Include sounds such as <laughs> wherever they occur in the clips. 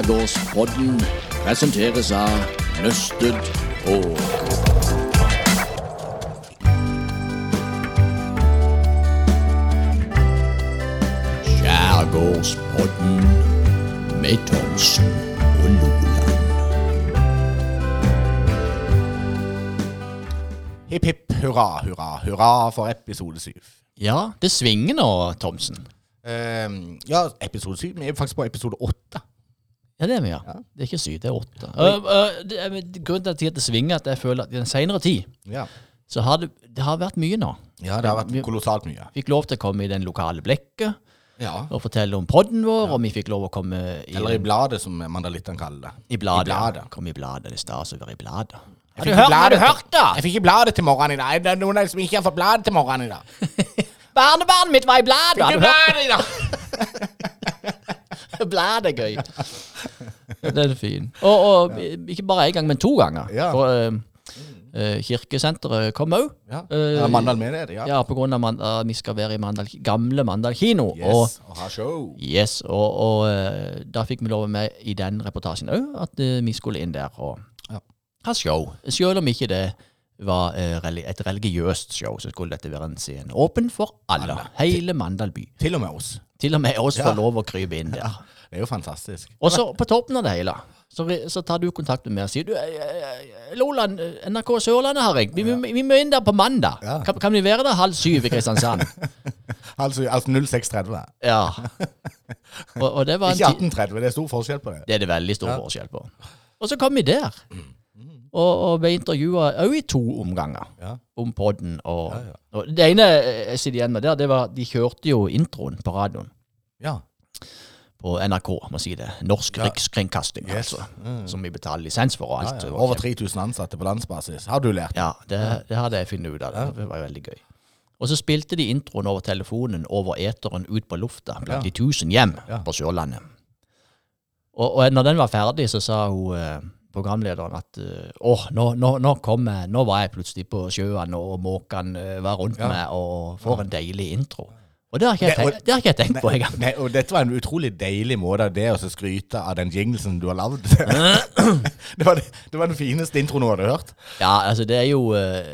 Skjærgårdspodden presenteres av Nøsted og Skjærgårdspodden med Thomsen og Loland. Hipp hipp hurra, hurra, hurra for episode syv. Ja, det svinger nå, Thomsen. Ehm, ja, episode syv. Vi er faktisk på episode åtte. Ja, det er vi, ja. Det er ikke syv, det er åtte. Uh, uh, det er, grunnen til at jeg- det svinger, at jeg føler at i den senere tid Ja. så har det, det har vært mye nå. ja, det har vært kolossalt mye. Fikk lov til å komme i den lokale blekket Ja. og fortelle om podden vår, og vi fikk lov å komme i, Eller i bladet, som mandalittene kaller det. i bladet. i bladet. Ja. Kom i bladet. Det er stas å være i bladet. Har du, hørt, har du hørt det? Jeg fikk ikke bladet til morgenen i dag. Det er noen som ikke har fått bladet til morgenen i dag. <laughs> Barnebarnet mitt var i bladet! Fikk du bladet i dag! <laughs> <laughs> Bladet er gøy. Den er fin. Og, og ikke bare én gang, men to ganger. Ja. For uh, uh, kirkesenteret kom òg. Ja. Uh, Mandal med det, ja. Ja, på grunn av man, at vi skal være i Mandal, gamle Mandal kino. Yes, og ha show. yes, og, og uh, da fikk vi lov med i den reportasjen òg at vi skulle inn der og Ja. ha show. Selv om ikke det var et religiøst show, så skulle dette være en scene åpen for alle. Hele Mandal by. Til og med oss. Til og med oss Ja. får lov å krype inn der. Det er jo fantastisk. Og så på toppen av det hele, så, så tar du kontakt med meg og sier du, eh, eh, Loland, NRK Sørlandet har ringt. Vi, vi, vi må inn der på mandag. Ja. Kan, kan vi være der halv syv i Kristiansand? <laughs> halv syv, altså 0630. Ja. Og, og det var en Ikke 1830. Det er stor forskjell på det. Det er det veldig stor Ja. forskjell på. Og så kom vi der. Og, og ble intervjua òg i to omganger Ja. om podden. Og, Ja, ja. og det ene jeg sitter igjen med der, det var de kjørte jo introen på radioen. Ja. På NRK, må si det. Norsk. Rikskringkasting, Yes. altså. Som vi betaler lisens for og alt. Over 3000 ansatte på landsbasis. Har du lært? Ja, det, det hadde jeg funnet ut av. Det. det var veldig gøy. Og så spilte de introen over telefonen over eteren ut på lufta blant de tusen hjem på Sørlandet. Og, og når den var ferdig, så sa hun eh, programlederen at eh, åh, nå, nå, nå kom jeg, nå var jeg plutselig på sjøen, og måkene eh, var rundt Ja. meg, og får en deilig intro. Og det har ikke jeg Det- og- tenkt, det har ikke jeg tenkt på engang. Nei, og dette var en utrolig deilig måte av det å skryte av den jinglesen du har lagd. <laughs> det, var det, var den fineste introen du hadde hørt. Ja, altså, det er jo eh,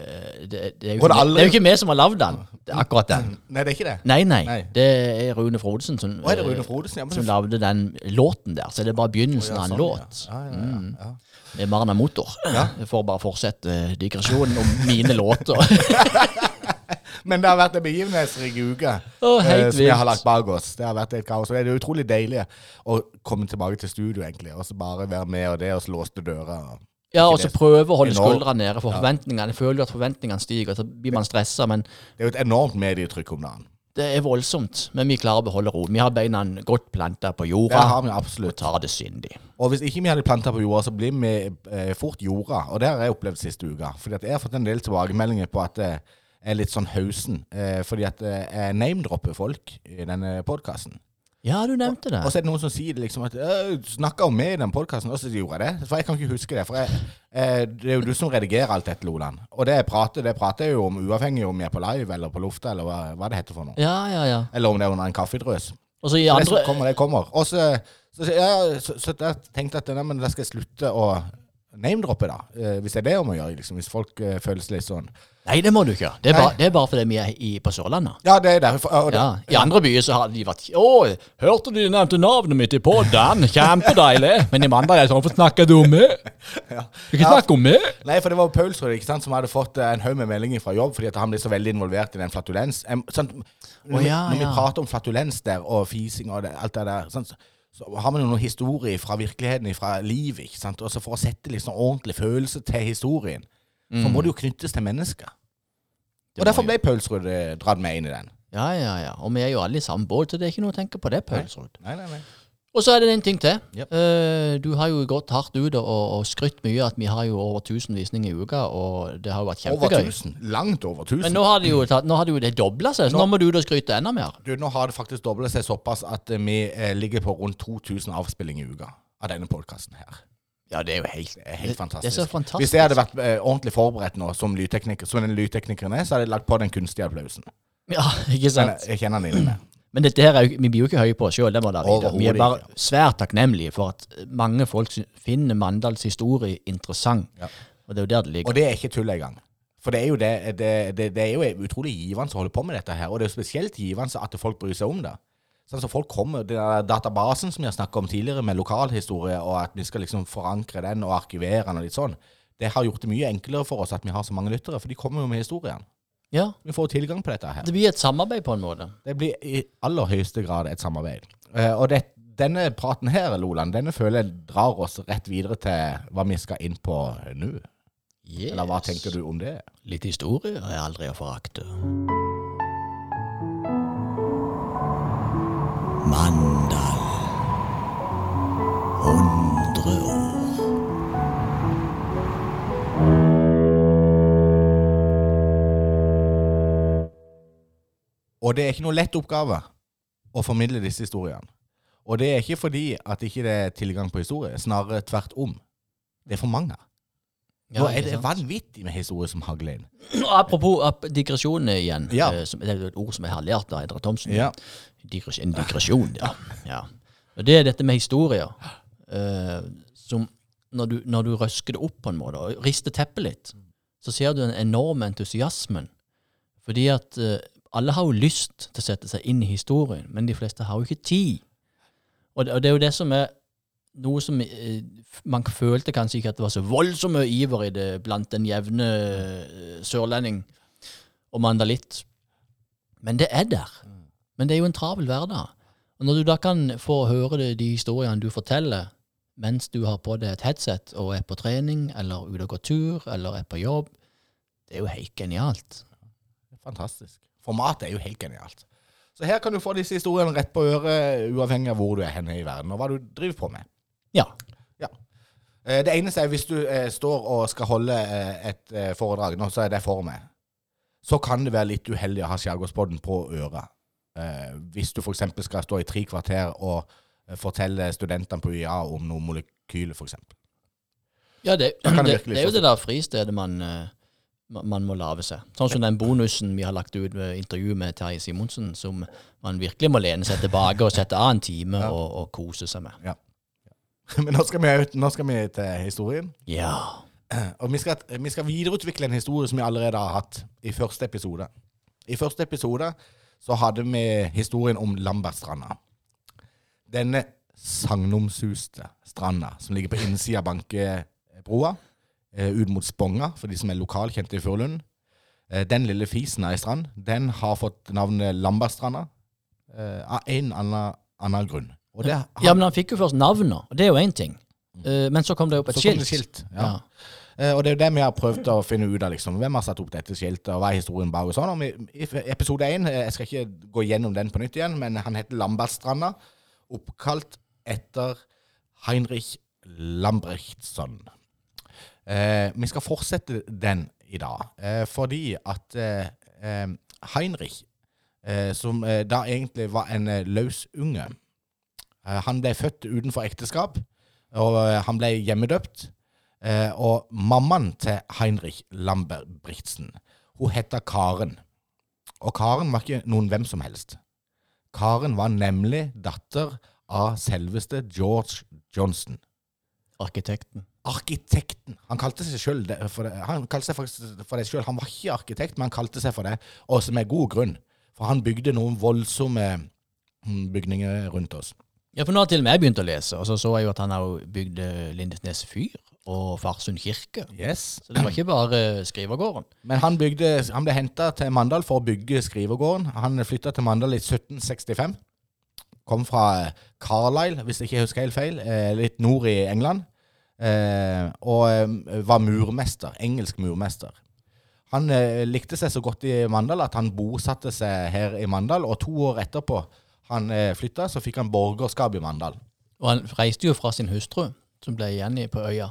det, det, er jo det ikke, aldri- det er jo ikke vi som har lagd den, er akkurat den. Nei, det er ikke det. Nei, nei, Nei. det er Rune Frodesen som Å, Rune Frodesen? Ja, som lagde den låten der. Så det er bare begynnelsen Ja, av en sånn, låt. Ja, ja, ja, ja. Med Marna Motor. Jeg får bare fortsette eh, digresjonen om mine låter. <laughs> <laughs> Men det har vært en begivenhetsrik uke oh, eh, som vi har lagt bak oss. Det har vært et kaos. Og det er utrolig deilig å komme tilbake til studio, egentlig. Og så bare være med og det, og så låste dører. Ja, og så prøve å holde skuldrene nede for forventningene. Jeg føler jo at forventningene stiger, så blir man stressa. Men Det er jo et enormt medietrykk om dagen. det er voldsomt. Men vi klarer å beholde roen. Vi har beina godt planta på jorda. Det har vi absolutt. og tar det syndig. Og hvis ikke vi hadde planta på jorda, så blir vi eh, fort jorda. Og det har jeg opplevd siste uka. For jeg har fått en del tilbakemeldinger på at jeg er litt sånn hausen. Eh, fordi at eh, jeg name-dropper folk i denne podkasten. Ja, du nevnte det. Og så er det noen som sier det liksom at «Øh, du snakka om meg i den podkasten, og så gjorde jeg det. For jeg kan ikke huske det. For jeg, eh, det er jo du som redigerer alt dette, Loland. Og det jeg prater, det prater jeg jo om uavhengig om jeg er på live eller på lufta, eller hva, hva det heter for noe. Ja, ja, ja. Eller om det er under en kaffedrøs. Og så i andre... Det som kommer, det kommer. Og så, så, så, ja, så, så jeg tenkte at nei, men da skal jeg slutte å name-droppe, da. Eh, hvis det er det jeg må gjøre, liksom. Hvis folk eh, føles litt sånn. Nei, det må du ikke. Det er bare, det er bare fordi vi er i, på Sørlandet. Ja, det er derfor. og det- Ja, I andre byer så har de vært Å, hørte du de nevnte navnet mitt i podden? Kjempedeilig. Men i mandag er det sånn Hvorfor snakker du om meg? <laughs> Ja. Du kan ikke snakke om meg. Nei, for det var Paulsrud ikke sant, som hadde fått eh, en haug med meldinger fra jobb fordi at han ble så veldig involvert i den flatulens. Em, sant, når, vi, ja, når vi ja. prater om flatulens der, og fising og det, alt det der, sant, så, så har man jo noen historier fra virkeligheten, fra livet. ikke sant? Og så For å sette liksom ordentlig følelse til historien, så må det jo knyttes til mennesker. Og Derfor ble Paulsrud eh, dratt med inn i den. Ja, ja, ja. Og vi er jo alle i samme båt, så det er ikke noe å tenke på det, Paulsrud. Nei, nei, nei. Og så er det en ting til. Yep. Eh, du har jo gått hardt ut og, og skrytt mye at vi har jo over 1000 visninger i uka, og det har jo vært Over kjempegøy. 1000. Langt over 1000. Men nå har det jo, tatt, nå har det, jo det dobla seg, så nå, Nå- må du og skryte enda mer. Du, nå har det faktisk doblet seg såpass at eh, vi eh, ligger på rundt 2000 avspillinger i uka av denne podkasten her. Ja, det er jo helt, helt fantastisk. Det er så fantastisk. Hvis jeg hadde vært eh, ordentlig forberedt nå som lydtekniker, som den lydteknikeren er, så hadde jeg lagt på den kunstige applausen. Ja, ikke sant? jeg, jeg kjenner den inni meg. <clears throat> Men dette her er jo, vi blir jo ikke høye på oss sjøl. Vi er Overhodet bare svært takknemlige for at mange folk finner Mandals historie interessant. Ja. Og det er jo der det ligger. Og det er ikke tull engang. For det er jo, det, det, det, det er jo utrolig givende å holde på med dette her, og det er jo spesielt givende at folk bryr seg om det. Sånn som folk kommer, den Databasen som vi har snakket om tidligere, med lokalhistorie, og at vi skal liksom forankre den og arkivere den og litt sånn, det har gjort det mye enklere for oss at vi har så mange lyttere, for de kommer jo med historien. Ja, Vi får tilgang på dette her. det blir et samarbeid på en måte. Det blir i aller høyeste grad et samarbeid. Eh, og det, denne praten her, Loland, denne føler jeg drar oss rett videre til hva vi skal inn på nå. Yes. Eller hva tenker du om det? Litt historie er aldri å forakte. Mandal. 100 år. Og det er ikke noe lett oppgave å formidle disse historiene. Og det er ikke fordi at ikke det er tilgang på historie, snarere tvert om. Det er for mange. Nå er det vanvittig med historier som hagler <clears throat> inn. Apropos ap- digresjonene igjen. Ja. eh, Som, det er et ord som har lært av Edra Thomsen. Ja. Digres, en digresjon, ja. ja. Og det er dette med historier. eh, som når du, når du røsker det opp på en måte, og rister teppet litt, så ser du den enorme entusiasmen. Fordi at eh, alle har jo lyst til å sette seg inn i historien, men de fleste har jo ikke tid. Og det, og det er jo det som er noe som eh, man følte kanskje ikke at det var så voldsomt mye iver i det blant den jevne eh, sørlending og mandalitt. Men det er der. Men det er jo en travel hverdag. Og når du da kan få høre det, de historiene du forteller mens du har på deg et headset og er på trening, eller ute og går tur, eller er på jobb, det er jo helt genialt. Fantastisk. Formatet er jo helt genialt. Så her kan du få disse historiene rett på øret, uavhengig av hvor du er henne i verden, og hva du driver på med. Ja. ja. Det eneste er hvis du eh, står og skal holde eh, et eh, foredrag, nå så er det for meg, så kan det være litt uheldig å ha skjærgårdsbåten på øret. Eh, hvis du f.eks. skal stå i tre kvarter og eh, fortelle studentene på UiA om noen molekyler, f.eks. Ja, det, det det, det er jo sånn. det der fristedet man, eh, man må lage seg. Sånn som den bonusen vi har lagt ut ved intervjuet med Terje Simonsen, som man virkelig må lene seg tilbake og sette av en time Ja. og, og kose seg med. <laughs> Men nå skal, vi, nå skal vi til historien. Ja. <clears throat> Og vi skal, vi skal videreutvikle en historie som vi allerede har hatt i første episode. I første episode så hadde vi historien om Lambertstranda. Denne sagnomsuste stranda som ligger på innsida av Bankebroa, eh, ut mot Sponga, for de som er lokalkjente i Furulund. Eh, den lille fisen av ei strand, den har fått navnet Lambertstranda eh, av en annen, annen grunn. Det, ja, men han fikk jo først navnet, og det er jo én ting. Uh, men så kom det opp et skilt. det skilt. Ja. Ja. Uh, og det er jo det vi har prøvd å finne ut av. liksom. Hvem har satt opp dette skiltet, og hva er historien bak? sånn. I episode én, jeg skal ikke gå gjennom den på nytt igjen, men han heter Lambertstranda. Oppkalt etter Heinrich Lambrechtsson. Uh, vi skal fortsette den i dag, eh, fordi at eh, eh, Heinrich, eh, som eh, da egentlig var en eh, løs unge, eh, han ble født utenfor ekteskap, og eh, han ble hjemmedøpt. Eh, og mammaen til Heinrich Lambertsen, hun heter Karen. Og Karen var ikke noen hvem som helst. Karen var nemlig datter av selveste George Johnson. Arkitekten. Arkitekten. Han kalte seg sjøl for det, han kalte seg faktisk for det selv. Han var ikke arkitekt, men han kalte seg for det, også med god grunn. For han bygde noen voldsomme mm, bygninger rundt oss. Ja, for nå har til og med jeg begynt å lese, og så så jeg jo at han har bygd eh, Lindesnes fyr og Farsund kirke. Yes. Så det var ikke bare skrivergården. Men han, bygde, han ble henta til Mandal for å bygge skrivegården. Han flytta til Mandal i 1765. Kom fra eh, Carlisle, hvis jeg ikke husker helt feil, eh, litt nord i England. Og var murmester. Engelsk murmester. Han likte seg så godt i Mandal at han bosatte seg her i Mandal, og to år etterpå han eh, flytta, så fikk han borgerskap i Mandal. Og han reiste jo fra sin hustru, som ble igjen på øya.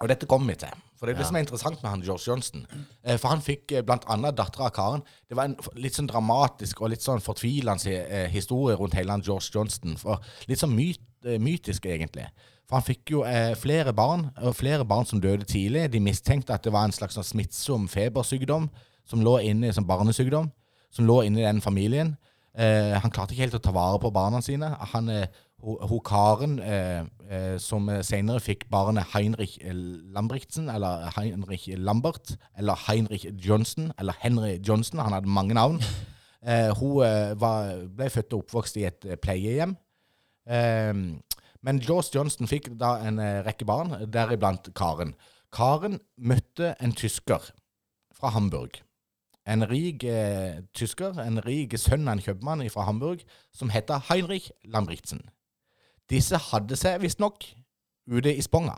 Og dette kommer vi til. For det er det Ja. som er interessant med han George Johnson. Eh, For han fikk eh, annet dattera av Karen. Det var en litt sånn dramatisk og litt sånn fortvilende eh, historie rundt hele han George Johnston. For litt sånn myt, eh, mytisk, egentlig. For han fikk jo flere barn, og flere barn som døde tidlig. De mistenkte at det var en slags sånn smittsom febersykdom som lå inne som barnesykdom, som lå inne i den familien. Eh, han klarte ikke helt å ta vare på barna sine. Han, eh, ho, ho Karen eh, eh, som eh, senere fikk barnet Heinrich eh, Lambrichtsen, eller Heinrich Lambert, eller Heinrich Johnson, eller Henry Johnson, han hadde mange navn. <laughs> Eh, hun eh, var, ble født og oppvokst i et eh, pleiehjem. Eh, men George Johnson fikk da en eh, rekke barn, deriblant Karen. Karen møtte en tysker fra Hamburg. En rik eh, tysker, en rik sønn av en kjøpmann fra Hamburg, som heter Heinrich Lambritzen. Disse hadde seg visstnok ute i Sponga.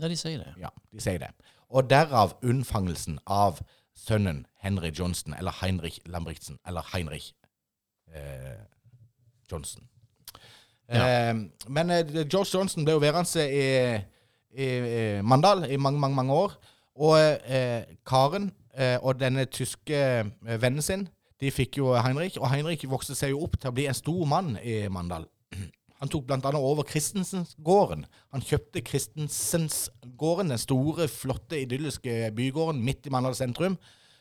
Ja, de sier det. Ja, de sier det. Og derav unnfangelsen av sønnen Henry Johnston, eller Heinrich Lambritzen, eller Heinrich eh, Johnson. Ja. Eh, men eh, George Johnson ble jo værende i, i, i Mandal i mange, mange, mange år. Og eh, Karen og denne tyske eh, vennen sin, de fikk jo Heinrich. Og Heinrich vokste seg jo opp til å bli en stor mann i Mandal. <clears throat> Han tok bl.a. over Christensensgården. Han kjøpte Christensensgården, den store, flotte, idylliske bygården midt i Mandal sentrum.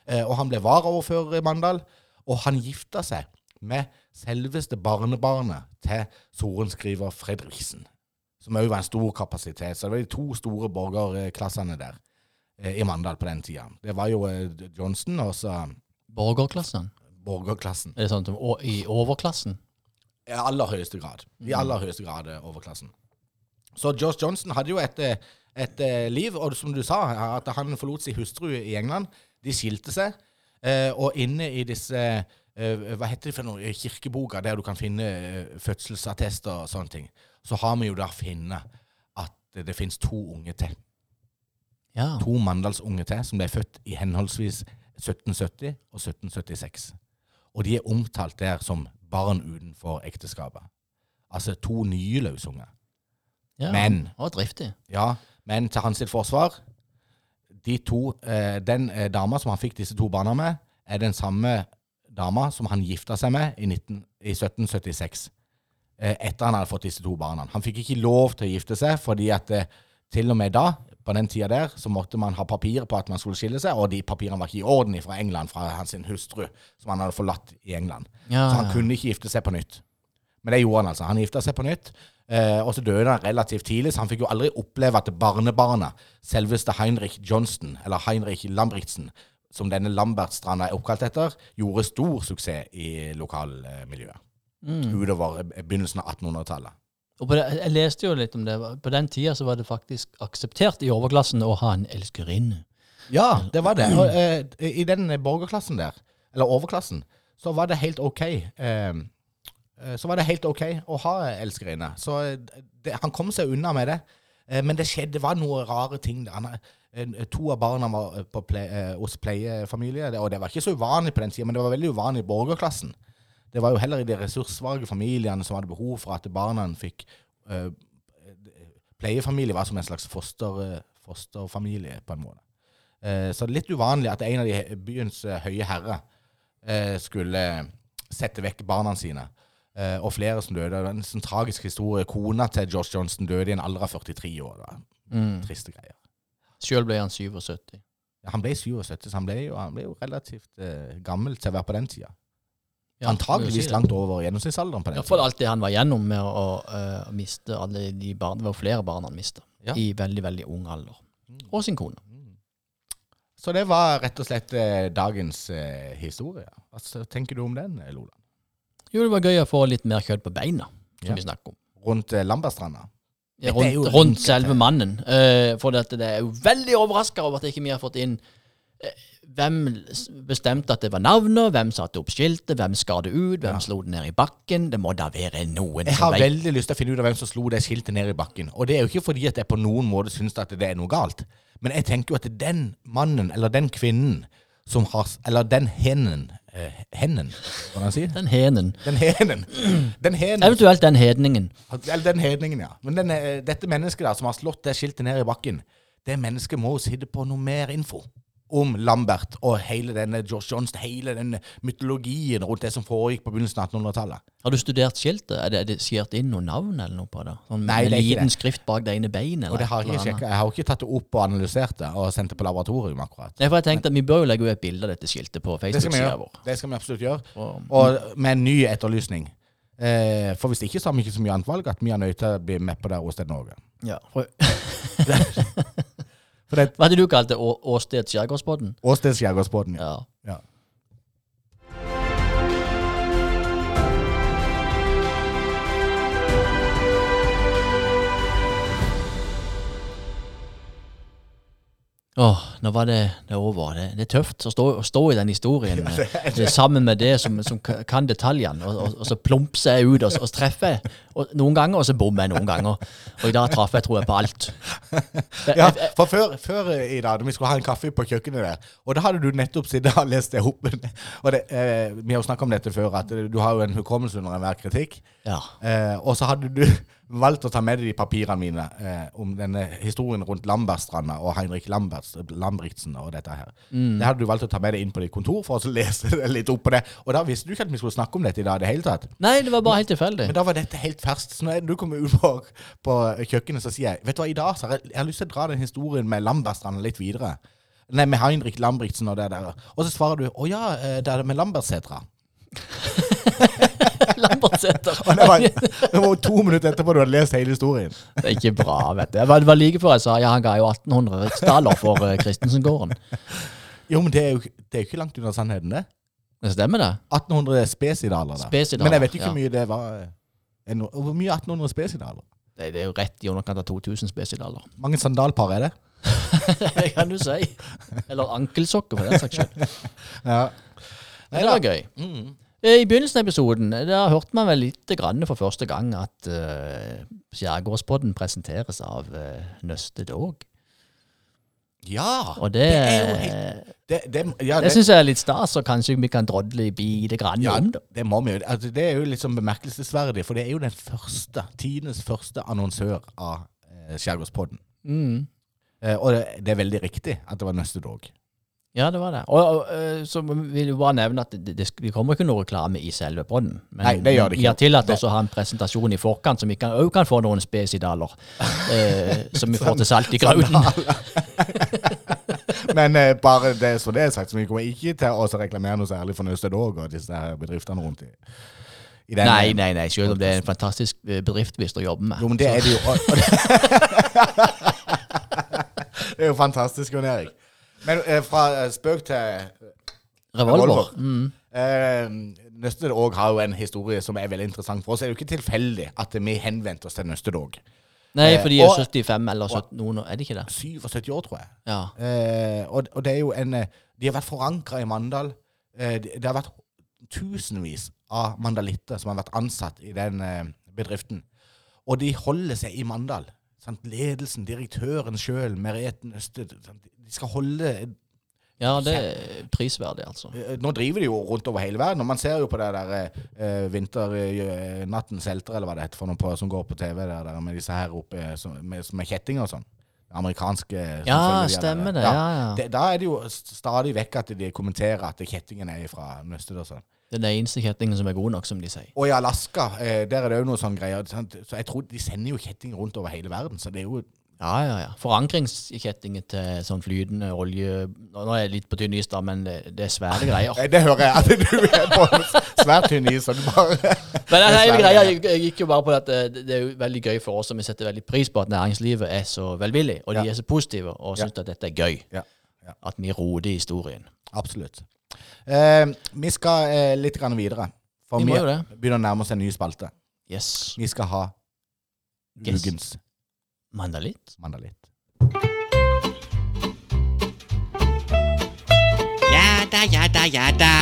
Eh, og han ble varaordfører i Mandal. Og han gifta seg med selveste barnebarnet til sorenskriver Fredriksen. Som òg var en stor kapasitet. Så det var de to store borgerklassene der eh, i Mandal på den tida. Det var jo eh, Johnson og så Borgerklassen? borgerklassen. Er det sånn i overklassen? I aller høyeste grad. I aller høyeste grad eh, overklassen. Så George Johnson hadde jo et, eh, et eh, liv, og som du sa, at han forlot sin hustru i England. De skilte seg, eh, og inne i disse eh, Hva heter det for noe? Kirkeboka, der du kan finne eh, fødselsattester og sånne ting. Så har vi jo da funnet at det finnes to unge til. Ja. To Mandalsunge til som ble født i henholdsvis 1770 og 1776. Og de er omtalt der som barn utenfor ekteskapet. Altså to nye løsunger. ja. Men- Og driftig. Ja, men til hans forsvar de to, eh, Den eh, dama som han fikk disse to barna med, er den samme dama som han gifta seg med i, 19, i 1776. Eh, etter han hadde fått disse to barna. Han fikk ikke lov til å gifte seg, fordi at eh, til og med da, på den tida der, så måtte man ha papirer på at man skulle skille seg, og de papirene var ikke i orden fra England, fra hans hustru, som han hadde forlatt i England. Ja, Så han kunne ikke gifte seg på nytt. Men det gjorde han altså. Han gifta seg på nytt, eh, og så døde han relativt tidlig, så han fikk jo aldri oppleve at barnebarna, selveste Heinrich Johnston, eller Heinrich Lambrichtsen, som denne Lambertstranda er oppkalt etter, gjorde stor suksess i lokalmiljøet. Mm. Utover begynnelsen av 1800-tallet. Og på det, jeg leste jo litt om det. På den tida så var det faktisk akseptert i overklassen å ha en elskerinne. Ja, det var det. Og, eh, I den borgerklassen der, eller overklassen, så var det helt ok. Eh, eh, så var det helt ok å ha elskerinne. Så eh, det, han kom seg unna med det. Eh, men det skjedde, det var noen rare ting. Han, eh, to av barna var eh, på ple, eh, hos pleiefamilie, og det var ikke så uvanlig på den tida, men det var veldig uvanlig i borgerklassen. Det var jo heller i de ressurssvake familiene som hadde behov for at barna fikk uh, Pleiefamilie var som en slags foster, eh, fosterfamilie, på en måte. Uh, Så det er litt uvanlig at en av de byens uh, høye herrer skulle sette vekk barna sine. Og flere som døde. En sånn tragisk historie. Kona til George Johnson døde i en alder av 43 år. Da. Mm. Triste greier. Sjøl ble han 77. Ja, han ble 77, så han ble jo, han ble jo relativt gammel til å være på den tida. Ja, Antakeligvis si langt over gjennomsnittsalderen på den Iallfall for alt det han var gjennom med å, å miste alle de barn. Det var flere barn han mista Ja. i veldig, veldig ung alder. Og sin kone. Så det var rett og slett eh, dagens eh, historie. Hva tenker du om den, eh, Lola? Jo, det var gøy å få litt mer kjøtt på beina, som Ja. vi snakker om. Rundt eh, Lambertstranda? Ja, rundt, rundt selve mannen. Uh, for dette, det er jo veldig overraska over at ikke vi har fått inn eh, hvem bestemte at det var navnet, hvem satte opp skiltet, hvem skar det ut, hvem Ja. slo det ned i bakken. Det må da være noen Jeg har veldig lyst til å finne ut av hvem som slo det skiltet ned i bakken. Og det er jo ikke fordi at jeg på noen måte syns at det er noe galt. Men jeg tenker jo at den mannen, eller den kvinnen, som har Eller den henen eh, hennen, hva kan jeg si? Den henen. Den henen. Den henen Eventuelt den hedningen. Eller den hedningen, ja. Men den, eh, dette mennesket der som har slått det skiltet ned i bakken, det mennesket må jo sitte på noe mer info om Lambert og hele denne George Johns, hele denne mytologien rundt det som foregikk på begynnelsen av 1800-tallet. Har du studert skiltet? Er det, er det skjert inn noe navn eller noe på det? Sånn Nei, det er ikke liten det. skrift bak det ene beinet? Og det har jeg eller ikke sjekket. Jeg har jo ikke tatt det opp og analysert det og sendt det på laboratorium akkurat. Nei, for jeg tenkte at Vi bør jo legge ut et bilde av dette skiltet på Facebook-sida vår. Det skal vi absolutt gjøre. Og- Og med en ny etterlysning. Eh, for hvis ikke så har vi ikke så mye annet valg at vi er nødt til å bli med på det Åsted Norge. Ja. for- <laughs> <laughs> Det Hva du kalt det? Å- Åsted Skjærgårdsbåten? Åsted Skjærgårdsbåten. Ja. Ja. Åh, nå var det, det over. Det, det er tøft å stå, å stå i den historien eh, sammen med det som, som kan detaljene, og, og, og så plumser jeg ut, og, og treffer og, noen ganger, og så bommer jeg noen ganger. Og i dag traff jeg, tror jeg, på alt. <laughs> Ja, for før, før i dag, da vi skulle ha en kaffe på kjøkkenet der, og da hadde du nettopp sittet og lest det opp. Og det, eh, vi har jo snakket om dette før, at du har jo en hukommelse under enhver kritikk. ja. Eh, og så hadde du valgt å ta med deg de papirene mine eh, om denne historien rundt Lambertstranda og Heinrich Lambert, Lambrichtsen og dette her. Det hadde du valgt å ta med deg inn på ditt kontor for å lese <laughs> litt opp på det. Og da visste du ikke at vi skulle snakke om dette i dag i det hele tatt. Nei, det var bare helt tilfeldig. Men da var dette helt ferskt. Så når du kommer ut på, på kjøkkenet, så sier jeg Vet du hva, i dag så har jeg, jeg har lyst til å dra den historien med Lambertstranda litt videre. Nei, med Heinrich Lambrichtsen og det der. Og så svarer du Å ja, eh, det er med Lambertsetra. <laughs> Lambertseter. Det var, det var to minutter etterpå du hadde lest hele historien. Det er ikke bra, vet du. Det var, det var like før jeg sa ja, han ga jo 1800 riksdaler for uh, Christensen-gården. Jo, men det er jo, det er jo ikke langt unna sannheten, det. Det stemmer det? 1800 spesidaler. da. Spesidaler, Men jeg vet ikke ja. hvor mye det var. eh, en- Hvor mye er 1800 spesidaler? Det, det er jo rett i underkant av 2000 spesidaler. Mange sandalpar er det? <laughs> Det kan du si. Eller ankelsokker, for den saks skyld. Ja. Det var gøy. Mm. Eh, I begynnelsen av episoden der hørte man vel litt grann for første gang at uh, Skjærgårdspodden presenteres av uh, Nøste Dog. Ja! Og det, Det er jo helt- Det, det, ja, det syns jeg er litt stas, og kanskje vi kan drodle bitte grann Ja, om det. det må vi jo. Altså, det er jo litt sånn bemerkelsesverdig, for det er jo den første, tidenes første annonsør av uh, Skjærgårdspodden. Mm. Uh, og det, det er veldig riktig at det var Nøste Dog. Ja, det var det. Og, og eh, så vil jeg bare nevne at det, det, det kommer ikke noe reklame i selve podden. Men Nei, det gjør det ikke. vi har tillatt oss å ha en presentasjon i forkant, som vi kan, også kan få noen spesidaler. <laughs> eh, som vi får til salt i grauten. <laughs> Men eh, bare det så det er sagt, så vi kommer ikke til å reklamere noe særlig for Nøste Dog og disse her bedriftene rundt i, den, Nei, nei, nei, selv om det er en fantastisk eh, bedrift vi står og jobber med. Jo, men det er det jo. <laughs> Det er jo fantastisk, Jon Erik. Men eh, fra eh, spøk til Revolver. Revolver. Mm. eh, Nøstedog har jo en historie som er veldig interessant. For oss Det er jo ikke tilfeldig at vi henvendte oss til Nøste Dog. Nei, Eh, for de er og- 75 eller 70, noen, er det ikke det? 77 år, tror jeg. Ja. Eh, og, og det er jo en eh, De har vært forankra i Mandal. Eh, det, har vært tusenvis av mandalitter som har vært ansatt i den eh, bedriften. Og de holder seg i Mandal. Sant? Ledelsen, direktøren sjøl, Mereten Østed sant? De skal holde ja, det er prisverdig, altså. Eh, Nå driver de jo rundt over hele verden, og man ser jo på det der eh, Vinternattens helter, eller hva det heter for noe på, som går på TV, der, der med disse her oppe eh, som, med, med kjettinger og sånn. Amerikanske Ja, stemmer det. Ja, ja. Det, da er det jo stadig vekk at de kommenterer at kjettingen er fra Nøstet og sånn. Det er den eneste kjettingen som er god nok, som de sier. Og i Alaska, eh, der er det jo noe sånn greier. Sant? Så jeg tror de sender jo kjetting rundt over hele verden, så det er jo Ja, ja, ja. Forankringskjettinger til sånn flytende olje Nå er jeg litt på tynn is, da, men det, det er svære greier. Nei, Det hører jeg, <laughs> at du er på svært tynn is, og du bare <laughs> Men det er greia greier. jeg gikk jo bare på at eh, det, det er jo veldig gøy for oss, og vi setter veldig pris på at næringslivet er så velvillig, og de Ja. er så positive, og Ja. at dette er gøy. Ja, ja. At vi roer i historien. Absolutt. Eh, vi skal eh, litt grann videre. For Vi vi, begynner å nærme oss en ny spalte. Yes. Vi skal ha ukens Mandalitt. mandalitt. Ja da, ja da, ja da.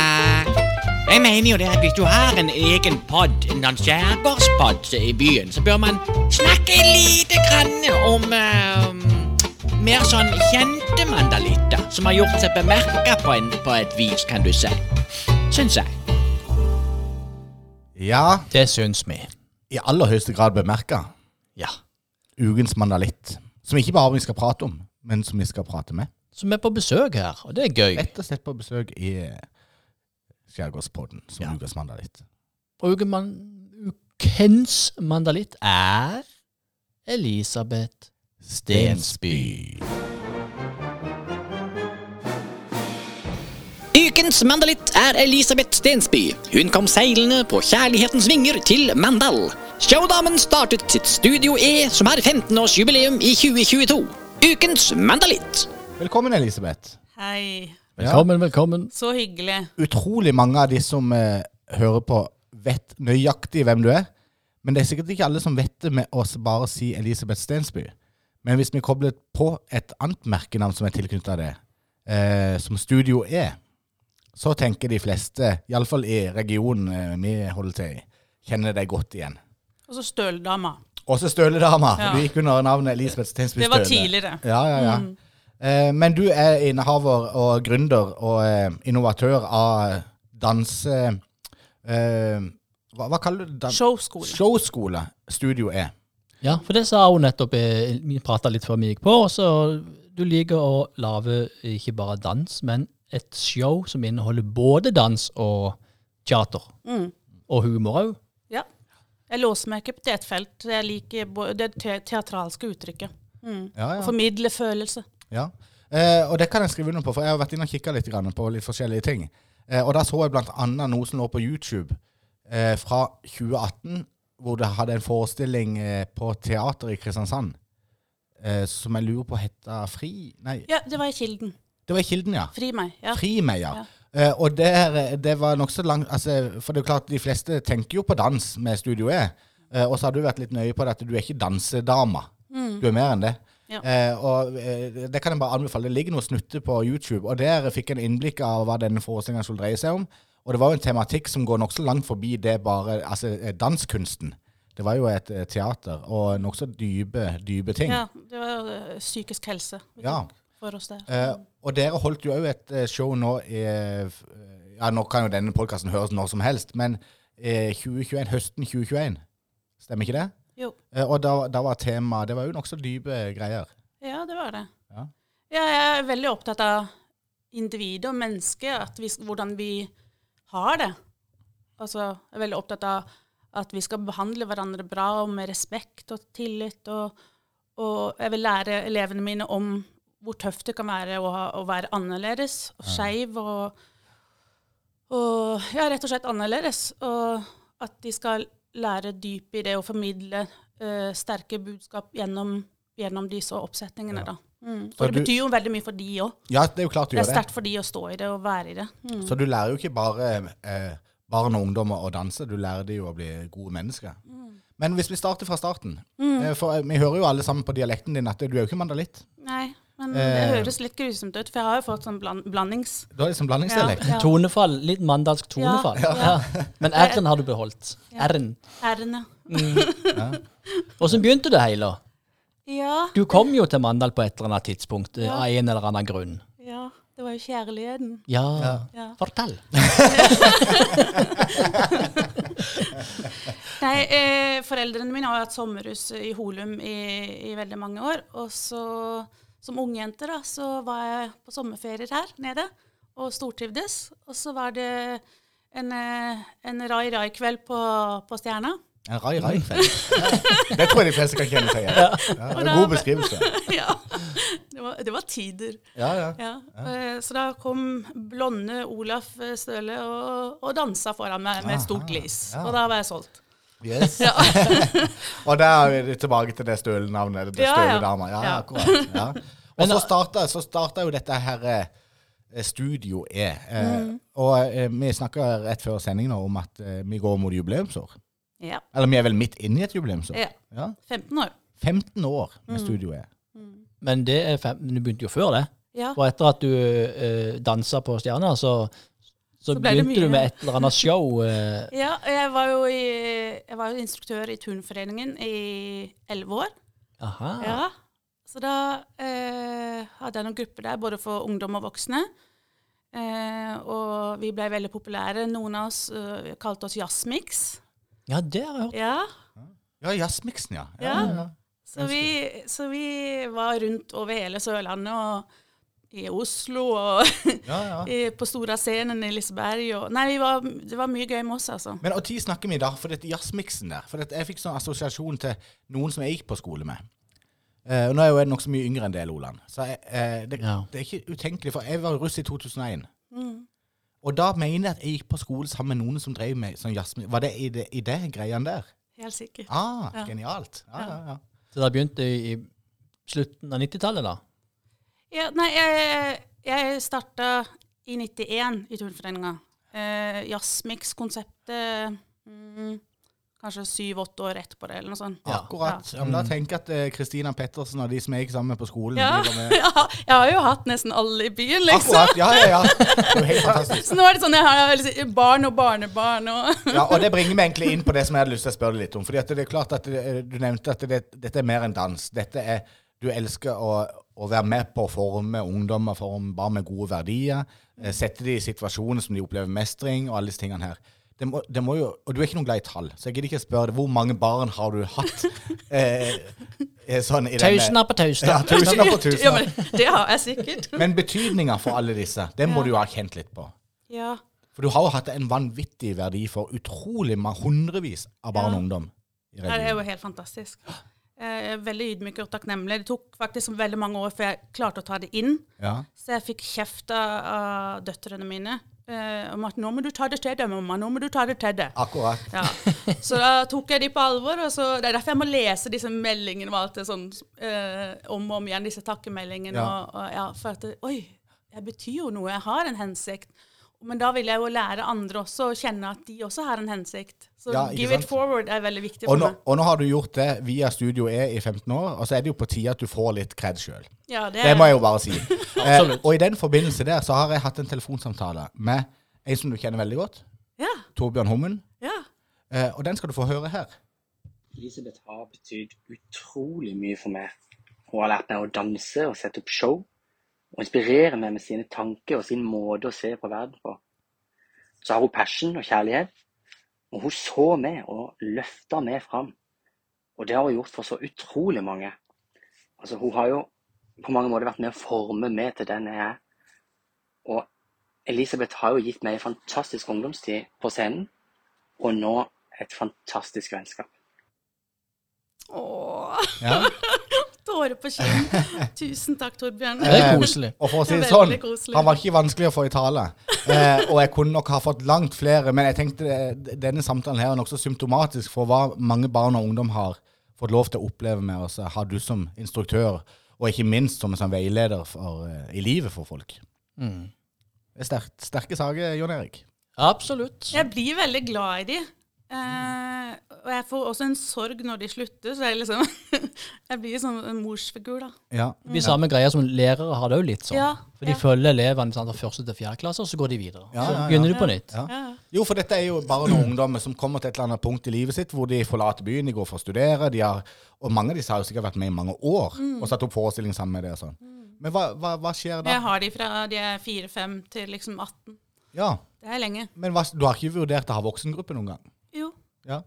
Jeg mener jo det at hvis du har en egen pod, en skjærgårdspod i byen, så bør man snakke lite grann om uh, mer sånn kjente mandalitter som har gjort seg bemerka på, på et vis, kan du si. Syns jeg. Ja, Det syns vi. i aller høyeste grad bemerka Ja. Ukens mandalitt. Som ikke bare vi skal prate om, men som vi skal prate med. som er på besøk her, og det er gøy. Rett og slett på besøk i Skjærgårdspodden som Ja. ukas mandalitt. Og ukeman, ukens mandalitt er Elisabeth Stensby. Ukens mandalitt er Elisabeth Stensby. Hun kom seilende på kjærlighetens vinger til Mandal. Showdamen startet sitt Studio E, som har 15-årsjubileum i 2022. Ukens mandalitt. Velkommen, Elisabeth. Hei. Velkommen, velkommen. Så hyggelig. Utrolig mange av de som eh, hører på, vet nøyaktig hvem du er. Men det er sikkert ikke alle som vet det med å bare si Elisabeth Stensby. Men hvis vi kobler på et annet merkenavn som er tilknyttet det, eh, som Studio E, så tenker de fleste, iallfall i regionen eh, vi holder til i, kjenner deg godt igjen. Og så Støldama. Også Støledama. Ja. Du gikk under navnet Elisabeth Stensby Det var Støle. tidligere. Ja, ja, ja. Eh, men du er innehaver og gründer og eh, innovatør av danse... Eh, hva, hva kaller du det? Showskole. Showskole Studio E. Ja, for det sa hun nettopp. Vi prata litt før vi gikk på. Så du liker å lage ikke bare dans, men et show som inneholder både dans og teater. Mm. Og humor òg. Ja. Jeg låser meg ikke på et felt. Jeg liker det te teatralske uttrykket. Mm. Ja, Å formidle følelse. ja. Eh, og det kan jeg skrive under på, for jeg har vært inne og kikka litt på litt forskjellige ting. Eh, og da så jeg annet noe som lå på YouTube eh, fra 2018, hvor det hadde en forestilling eh, på teater i Kristiansand. Eh, som jeg lurer på heta Fri... Nei, Ja, det var i Kilden. det var i Kilden, ja. Fri meg. Ja. Fri meg, ja. Ja. Eh, og det, det var nokså langt altså, For det er klart, de fleste tenker jo på dans med Studio E. Uh, og så har du vært litt nøye på det at du er ikke dansedama. Du er mer enn det. Mm. Ja. Uh, og eh, det kan jeg bare anbefale. Det ligger noen snutter på YouTube, og der fikk jeg en innblikk av hva denne forestillingen skulle dreie seg om. Og det var jo en tematikk som går nokså langt forbi det bare Altså eh, danskunsten. Det var jo et eh, teater, og nokså dype, dype ting. ja, det var jo psykisk helse Ja. For oss der. Eh, og dere holdt jo òg et eh, show nå i eh, Ja, nå kan jo denne podkasten høres når som helst, men eh, 2021, høsten 2021. Stemmer ikke det? Jo. Eh, og da, da var temaet Det var jo nokså dype greier. Ja, det var det. Ja. Ja, jeg er veldig opptatt av individet og mennesket, at vi, hvordan vi har det. Altså, jeg er veldig opptatt av at vi skal behandle hverandre bra og med respekt og tillit. Og, og jeg vil lære elevene mine om hvor tøft det kan være å, ha, å være annerledes og skeiv og, og ja, rett og slett annerledes. Og at de skal lære dyp i det å formidle uh, sterke budskap gjennom, gjennom disse oppsetningene. Da. Mm. Så For det du- betyr jo veldig mye for de òg. Ja, det er jo klart du Det er det. sterkt for de å stå i det og være i det. Mm. Så du lærer jo ikke bare eh, barn og ungdommer å danse, du lærer de jo å bli gode mennesker. Men hvis vi starter fra starten eh, For eh, vi hører jo alle sammen på dialekten din at du er jo ikke mandalitt. Nei, men Eh. det høres litt grusomt ut, for jeg har jo fått sånn bland blandings... Du har liksom blandingsdialekt. Ja. Tonefall. Litt mandalsk tonefall. Ja. Men R-en har du beholdt. R-en. R-ene. <laughs> Åssen begynte det hele? Ja, Du kom jo til Mandal på et eller annet tidspunkt, eh, Ja. av en eller annen grunn. ja. Det var jo kjærligheten. Ja, Ja. fortell. <laughs> Nei, eh, foreldrene mine har hatt sommerhus i Holum i, i veldig mange år. Og så, som ungjente, da, så var jeg på sommerferier her nede og stortrivdes. Og så var det en, eh, en rai-rai-kveld på, på Stjerna. En rai rai kveld. Ja. Det tror jeg de fleste kan kjenne seg igjen. Ja, det er god beskrivelse. <laughs> ja, det var, det var tider. Ja, ja. Ja. eh, Så da kom blonde Olaf Støle og, og dansa foran meg med et stort lys. ja. Og da var jeg solgt. Yes. <laughs> og der er vi tilbake til det stølenavnet. Det Ja, ja. støledama. Ja, Ja. akkurat. Ja. <laughs> Og så starta, så starta jo dette her eh, Studio E. Eh, Mm. Og eh, vi snakka rett før sendingen om at eh, vi går mot jubileumsår. Ja. Eller vi er vel midt inne i et jubileumsår. ja. Ja. 15 år. 15 år med Mm. Studio E. Men det er fem, du begynte jo før det. Ja. Og etter at du eh, dansa på Stjerna, så, så, Så begynte du med et eller annet show. eh, <laughs> ja, jeg var jo, i, jeg var jo instruktør i Turnforeningen i elleve år. aha. Ja. Så da eh, hadde jeg noen grupper der, både for ungdom og voksne. Eh, og vi ble veldig populære. Noen av oss uh, kalte oss Jazzmix. Ja, det har jeg hørt. Ja. Ja, jazzmiksen, ja. Ja. Så vi, så vi var rundt over hele Sørlandet og i Oslo og <laughs> Ja, ja. i, på store scenen i Liseberg. Og, nei, vi var, det var mye gøy med oss, altså. Men når snakker vi da? For dette jazzmiksen der. For dette, jeg fikk sånn assosiasjon til noen som jeg gikk på skole med. Eh, og nå er jeg jo nokså mye yngre enn det, Loland. Så jeg, eh, det, Ja. det er ikke utenkelig, for jeg var russ i 2001. Mm. Og da mener jeg at jeg gikk på skole sammen med noen som drev med sånn jazzmusikk. Var det i det, i det greiene der? Helt sikkert. Ah, Ja. genialt. Ja, ja, ja. Så det begynte i, i slutten av 90-tallet, da? Ja, nei, jeg, jeg starta i 91 i Turnforeninga. Eh, Jazzmix-konseptet mm, kanskje syv-åtte år etterpå det, eller noe sånt. Akkurat. Ja, men da tenker jeg at eh, Kristina Pettersen og de som jeg gikk sammen med på skolen Ja, med. <laughs> ja, jeg har jo hatt nesten alle i byen, liksom. Akkurat. Ja, ja, ja. Det er jo helt fantastisk. <laughs> Så nå er det sånn jeg har liksom, barn og barnebarn og Ja, og det bringer meg egentlig inn på det som jeg hadde lyst til å spørre deg litt om. Fordi at det er klart at det, Du nevnte at det, dette er mer enn dans. Dette er Du elsker å, å være med på å forme ungdommer, barn med gode verdier. eh, Sette dem i situasjoner som de opplever mestring, og alle disse tingene her. Det må, det må jo, og du er ikke noen glad i tall, så jeg gidder ikke spørre deg hvor mange barn har du hatt <laughs> eh, eh, sånn Tusener på tusener. Ja, tusener på <laughs> Ja, tusener. men det har jeg sikkert. <laughs> Men betydninga for alle disse, det må Ja. du jo ha kjent litt på. Ja. For du har jo hatt en vanvittig verdi for utrolig hundrevis av barn Ja. og ungdom. i Det er jo helt fantastisk. <gasps> Jeg er veldig ydmyk og takknemlig. Det tok faktisk veldig mange år før jeg klarte å ta det inn. Ja. Så jeg fikk kjeft av, av døtrene mine eh, om at 'nå må du ta det til deg, mamma'. Nå må du ta det til deg. Akkurat. Ja. Så da tok jeg de på alvor. og så, Det er derfor jeg må lese disse meldingene og alt det sånn eh, om og om igjen, disse takkemeldingene. Ja. Og, og, ja, for at Oi, jeg betyr jo noe. Jeg har en hensikt. Men da vil jeg jo lære andre også å kjenne at de også har en hensikt. Så Ja, give sant? it forward er veldig viktig Og for nå, meg. og nå har du gjort det via Studio E i 15 år, og så er det jo på tide at du får litt kred sjøl. Ja, det, Det må jeg jo bare si. <laughs> eh, og i den forbindelse der så har jeg hatt en telefonsamtale med en som du kjenner veldig godt, Ja, Torbjørn Hummen, ja. eh, og den skal du få høre her. Elisabeth har betydd utrolig mye for meg. Hun har lært meg å danse og sette opp show, og inspirere meg med sine tanker og sin måte å se på verden på. Så har hun passion og kjærlighet, og hun så meg og løfta meg fram. Og det har hun gjort for så utrolig mange. Altså, hun har jo på mange måter vært med å forme meg til den jeg er. Og Elisabeth har jo gitt meg en fantastisk ungdomstid på scenen, og nå et fantastisk vennskap. Åh, Ja. <laughs> tårer på kinn. <laughs> Tusen takk, Torbjørn. Det er koselig. Og for å si det sånn, han var ikke vanskelig å få i tale. Eh, og jeg kunne nok ha fått langt flere, men jeg tenkte eh, denne samtalen her er nokså symptomatisk for hva mange barn og ungdom har fått lov til å oppleve med oss. har du som instruktør, og ikke minst som en sånn veileder for, eh, i livet for folk. Mm. Det er sterke saker, Jon Erik. Absolutt. Jeg blir veldig glad i de. Eh, og jeg får også en sorg når de slutter, så jeg liksom <laughs> Jeg blir sånn en morsfigur, da. Ja. Det blir samme greia som lærere har det jo litt sånn. Ja, For de ja. følger elevene fra første til fjerde klasse, og så går de videre. Ja, så ja, ja. begynner du på nytt. Ja. Ja. Jo, for dette er jo barn og ungdommer som kommer til et eller annet punkt i livet sitt hvor de forlater byen, de går for å studere, de har, og mange av disse har jo sikkert vært med i mange år og satt opp forestilling sammen med det og sånn. Men hva, hva, hva skjer da? Jeg har de fra de er fire-fem til liksom 18. Ja, Det er lenge. men hva, du har ikke vurdert å ha voksengruppe noen gang? Jo, Ja.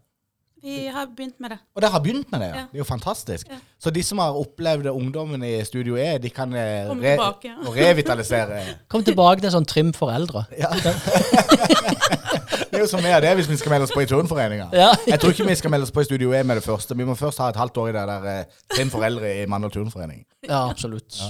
vi har begynt med det. Og dere har begynt med det, ja. Ja. Det er jo fantastisk. Ja. Så de som har opplevd ungdommen i Studio E, de kan eh, re tilbake, ja. revitalisere. <laughs> Kom tilbake til sånn trim for eldre. Ja. <laughs> det er jo som mer av det hvis vi skal melde oss på i Turnforeninga. Ja. Jeg tror ikke vi skal melde oss på i Studio E med det første. Vi må først ha et halvt år i det der eh, Trim foreldre i Mandal Turnforening. Ja, absolutt.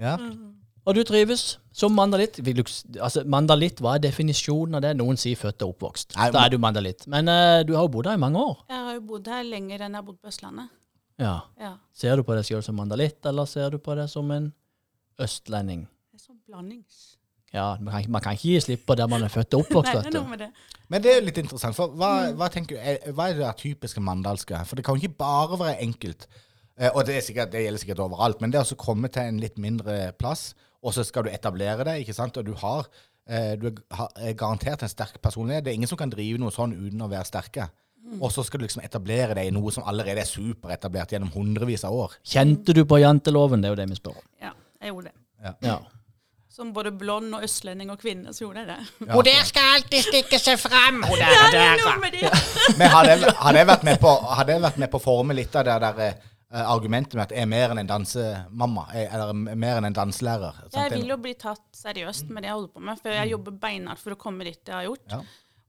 Ja. <laughs> Og du trives som mandalitt. Altså, mandalitt, hva er definisjonen av det? Noen sier født og oppvokst. Nei, Da er du mandalitt. Men uh, du har jo bodd her i mange år. Jeg har jo bodd her lenger enn jeg har bodd på Østlandet. Ja. Ja. Ser du på deg selv som mandalitt, eller ser du på deg som en østlending? Det er sånn blandings. Ja, man kan, man kan ikke gi slipp på der man er født og oppvokst, Nei, det er noe med det. Men det er jo litt interessant, for hva, hva tenker du, er, hva er det typiske mandalske? For det kan jo ikke bare være enkelt, og det, er sikkert, det gjelder sikkert overalt, men det å komme til en litt mindre plass, og så skal du etablere deg, ikke sant, og du har, eh, du er, er garantert en sterk personlighet. Det er ingen som kan drive noe sånn uten å være sterke. Og så skal du liksom etablere deg i noe som allerede er superetablert gjennom hundrevis av år. Kjente du på janteloven? Det er jo det vi spør om. Ja, jeg gjorde det. Ja. Som både blond og østlending og kvinne, så gjorde jeg det. Hun der skal alltid stikke seg frem, hun Ja, der. det er der. noe med det. Men hadde jeg, hadde jeg vært med på, har det vært med på å forme litt av det der, eh, eh, argumentet med at jeg er mer enn en dansemamma, eller mer enn en danselærer. Jeg vil jo bli tatt seriøst med det jeg holder på med, for jeg jobber beinhardt for å komme dit jeg har gjort. Ja.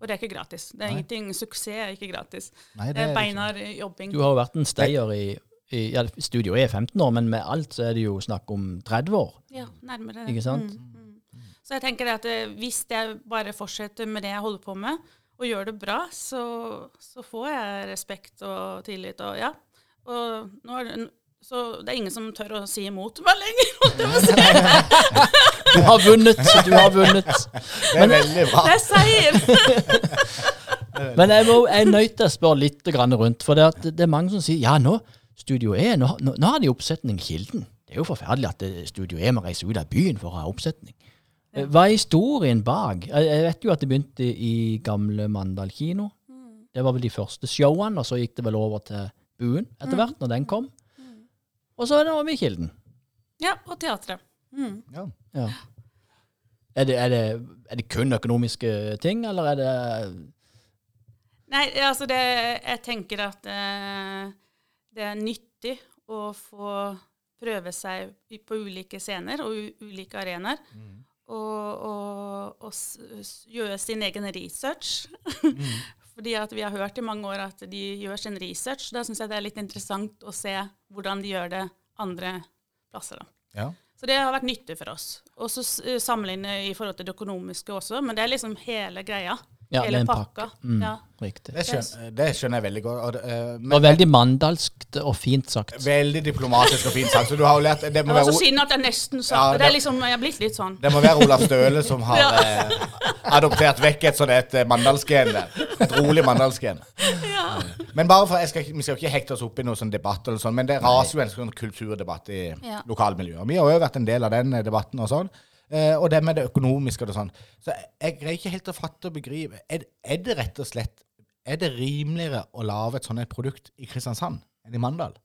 Og det er ikke gratis. Det er ingenting, Suksess er ikke gratis. Nei, det det er er beinhard jobbing. Du har jo vært en stayer i, i ja, Studio er 15 år, men med alt så er det jo snakk om 30 år. Ja, nærmere det. Ikke sant? Mm, mm. Så jeg tenker at eh, hvis jeg bare fortsetter med det jeg holder på med, og gjør det bra, så, så får jeg respekt og tillit og ja. Og nå er det, så det er ingen som tør å si imot meg lenger. holdt jeg på å si. Du har vunnet! Du har vunnet. Det er veldig bra. Det er seier! <laughs> Men jeg, må, jeg er nødt til å spørre litt grann rundt, for det, at det er mange som sier ja, nå Studio E, nå, nå, nå har de oppsetning Kilden. Det er jo forferdelig at Studio E må reise ut av byen for å ha oppsetning. Eh, Hva er historien bak? Jeg, jeg vet jo at det begynte i gamle Mandal kino. Det var vel de første showene, og så gikk det vel over til Buen etter hvert, når den kom. Og så er det over i Kilden. Ja, og teatret. Mm. Ja. Ja. Er, det, er, det, er det kun økonomiske ting, eller er det Nei, altså det Jeg tenker at eh, det er nyttig å få prøve seg på ulike scener og u ulike arenaer. Og, og, og s s gjøre sin egen research. <laughs> Fordi at vi har hørt i mange år at de gjør sin research. Da syns jeg det er litt interessant å se hvordan de gjør det andre plasser. Ja. Så det har vært nyttig for oss. Og så sammenligne i forhold til det økonomiske også, men det er liksom hele greia. Ja, er hele en pakka. Mm. Ja. Riktig. Det, skjønner, det skjønner jeg veldig godt. Og, eh, men, og veldig mandalskt og fint sagt. veldig diplomatisk og fint sagt. Så du har jo lært Det må Det var så være, så synd at jeg nesten sa Ja, det. Det er liksom, jeg har blitt litt sånn. det må være Olav Støle som <laughs> har Ja. eh, adoptert vekk et sånt et eh, mandalsgen der. Et rolig mandalsgen. Men bare for, jeg skal, Vi skal ikke hekte oss opp i noen sånn debatt, eller sånn, men det raser jo en sånn kulturdebatt i Ja. lokalmiljøet. Vi har jo vært en del av den eh, debatten og sånn. Eh, og det med det økonomiske og det sånn. Så jeg, jeg greier ikke helt å fatte og begripe. Er, er det rett og slett Er det rimeligere å lage et sånt produkt i Kristiansand enn i Mandal?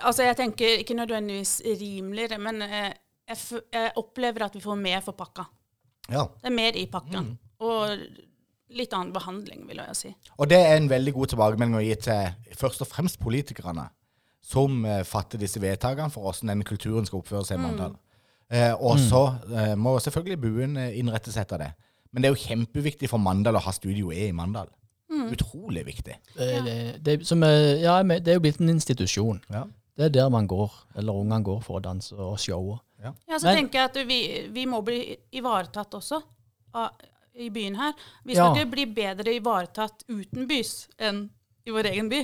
Altså, jeg tenker ikke nødvendigvis rimeligere, men eh, jeg, jeg opplever at vi får mer for pakka. Ja. Det er mer i pakken. Og litt annen behandling, vil jeg si. Og det er en veldig god tilbakemelding å gi til først og fremst politikerne, som eh, fatter disse vedtakene for hvordan denne kulturen skal oppføre seg i Mandal. Eh, og så eh, må selvfølgelig buen innrettes etter det. Men det er jo kjempeviktig for Mandal å ha Studio E i Mandal. Utrolig viktig. Det, det, det, som er, ja, det er jo blitt en institusjon. Ja. Det er der man går, eller ungene går for å danse og showe. Ja, så Men- tenker jeg at vi, vi må bli ivaretatt også av, i byen her. Vi skal Ja. ikke bli bedre ivaretatt uten bys enn i vår egen by.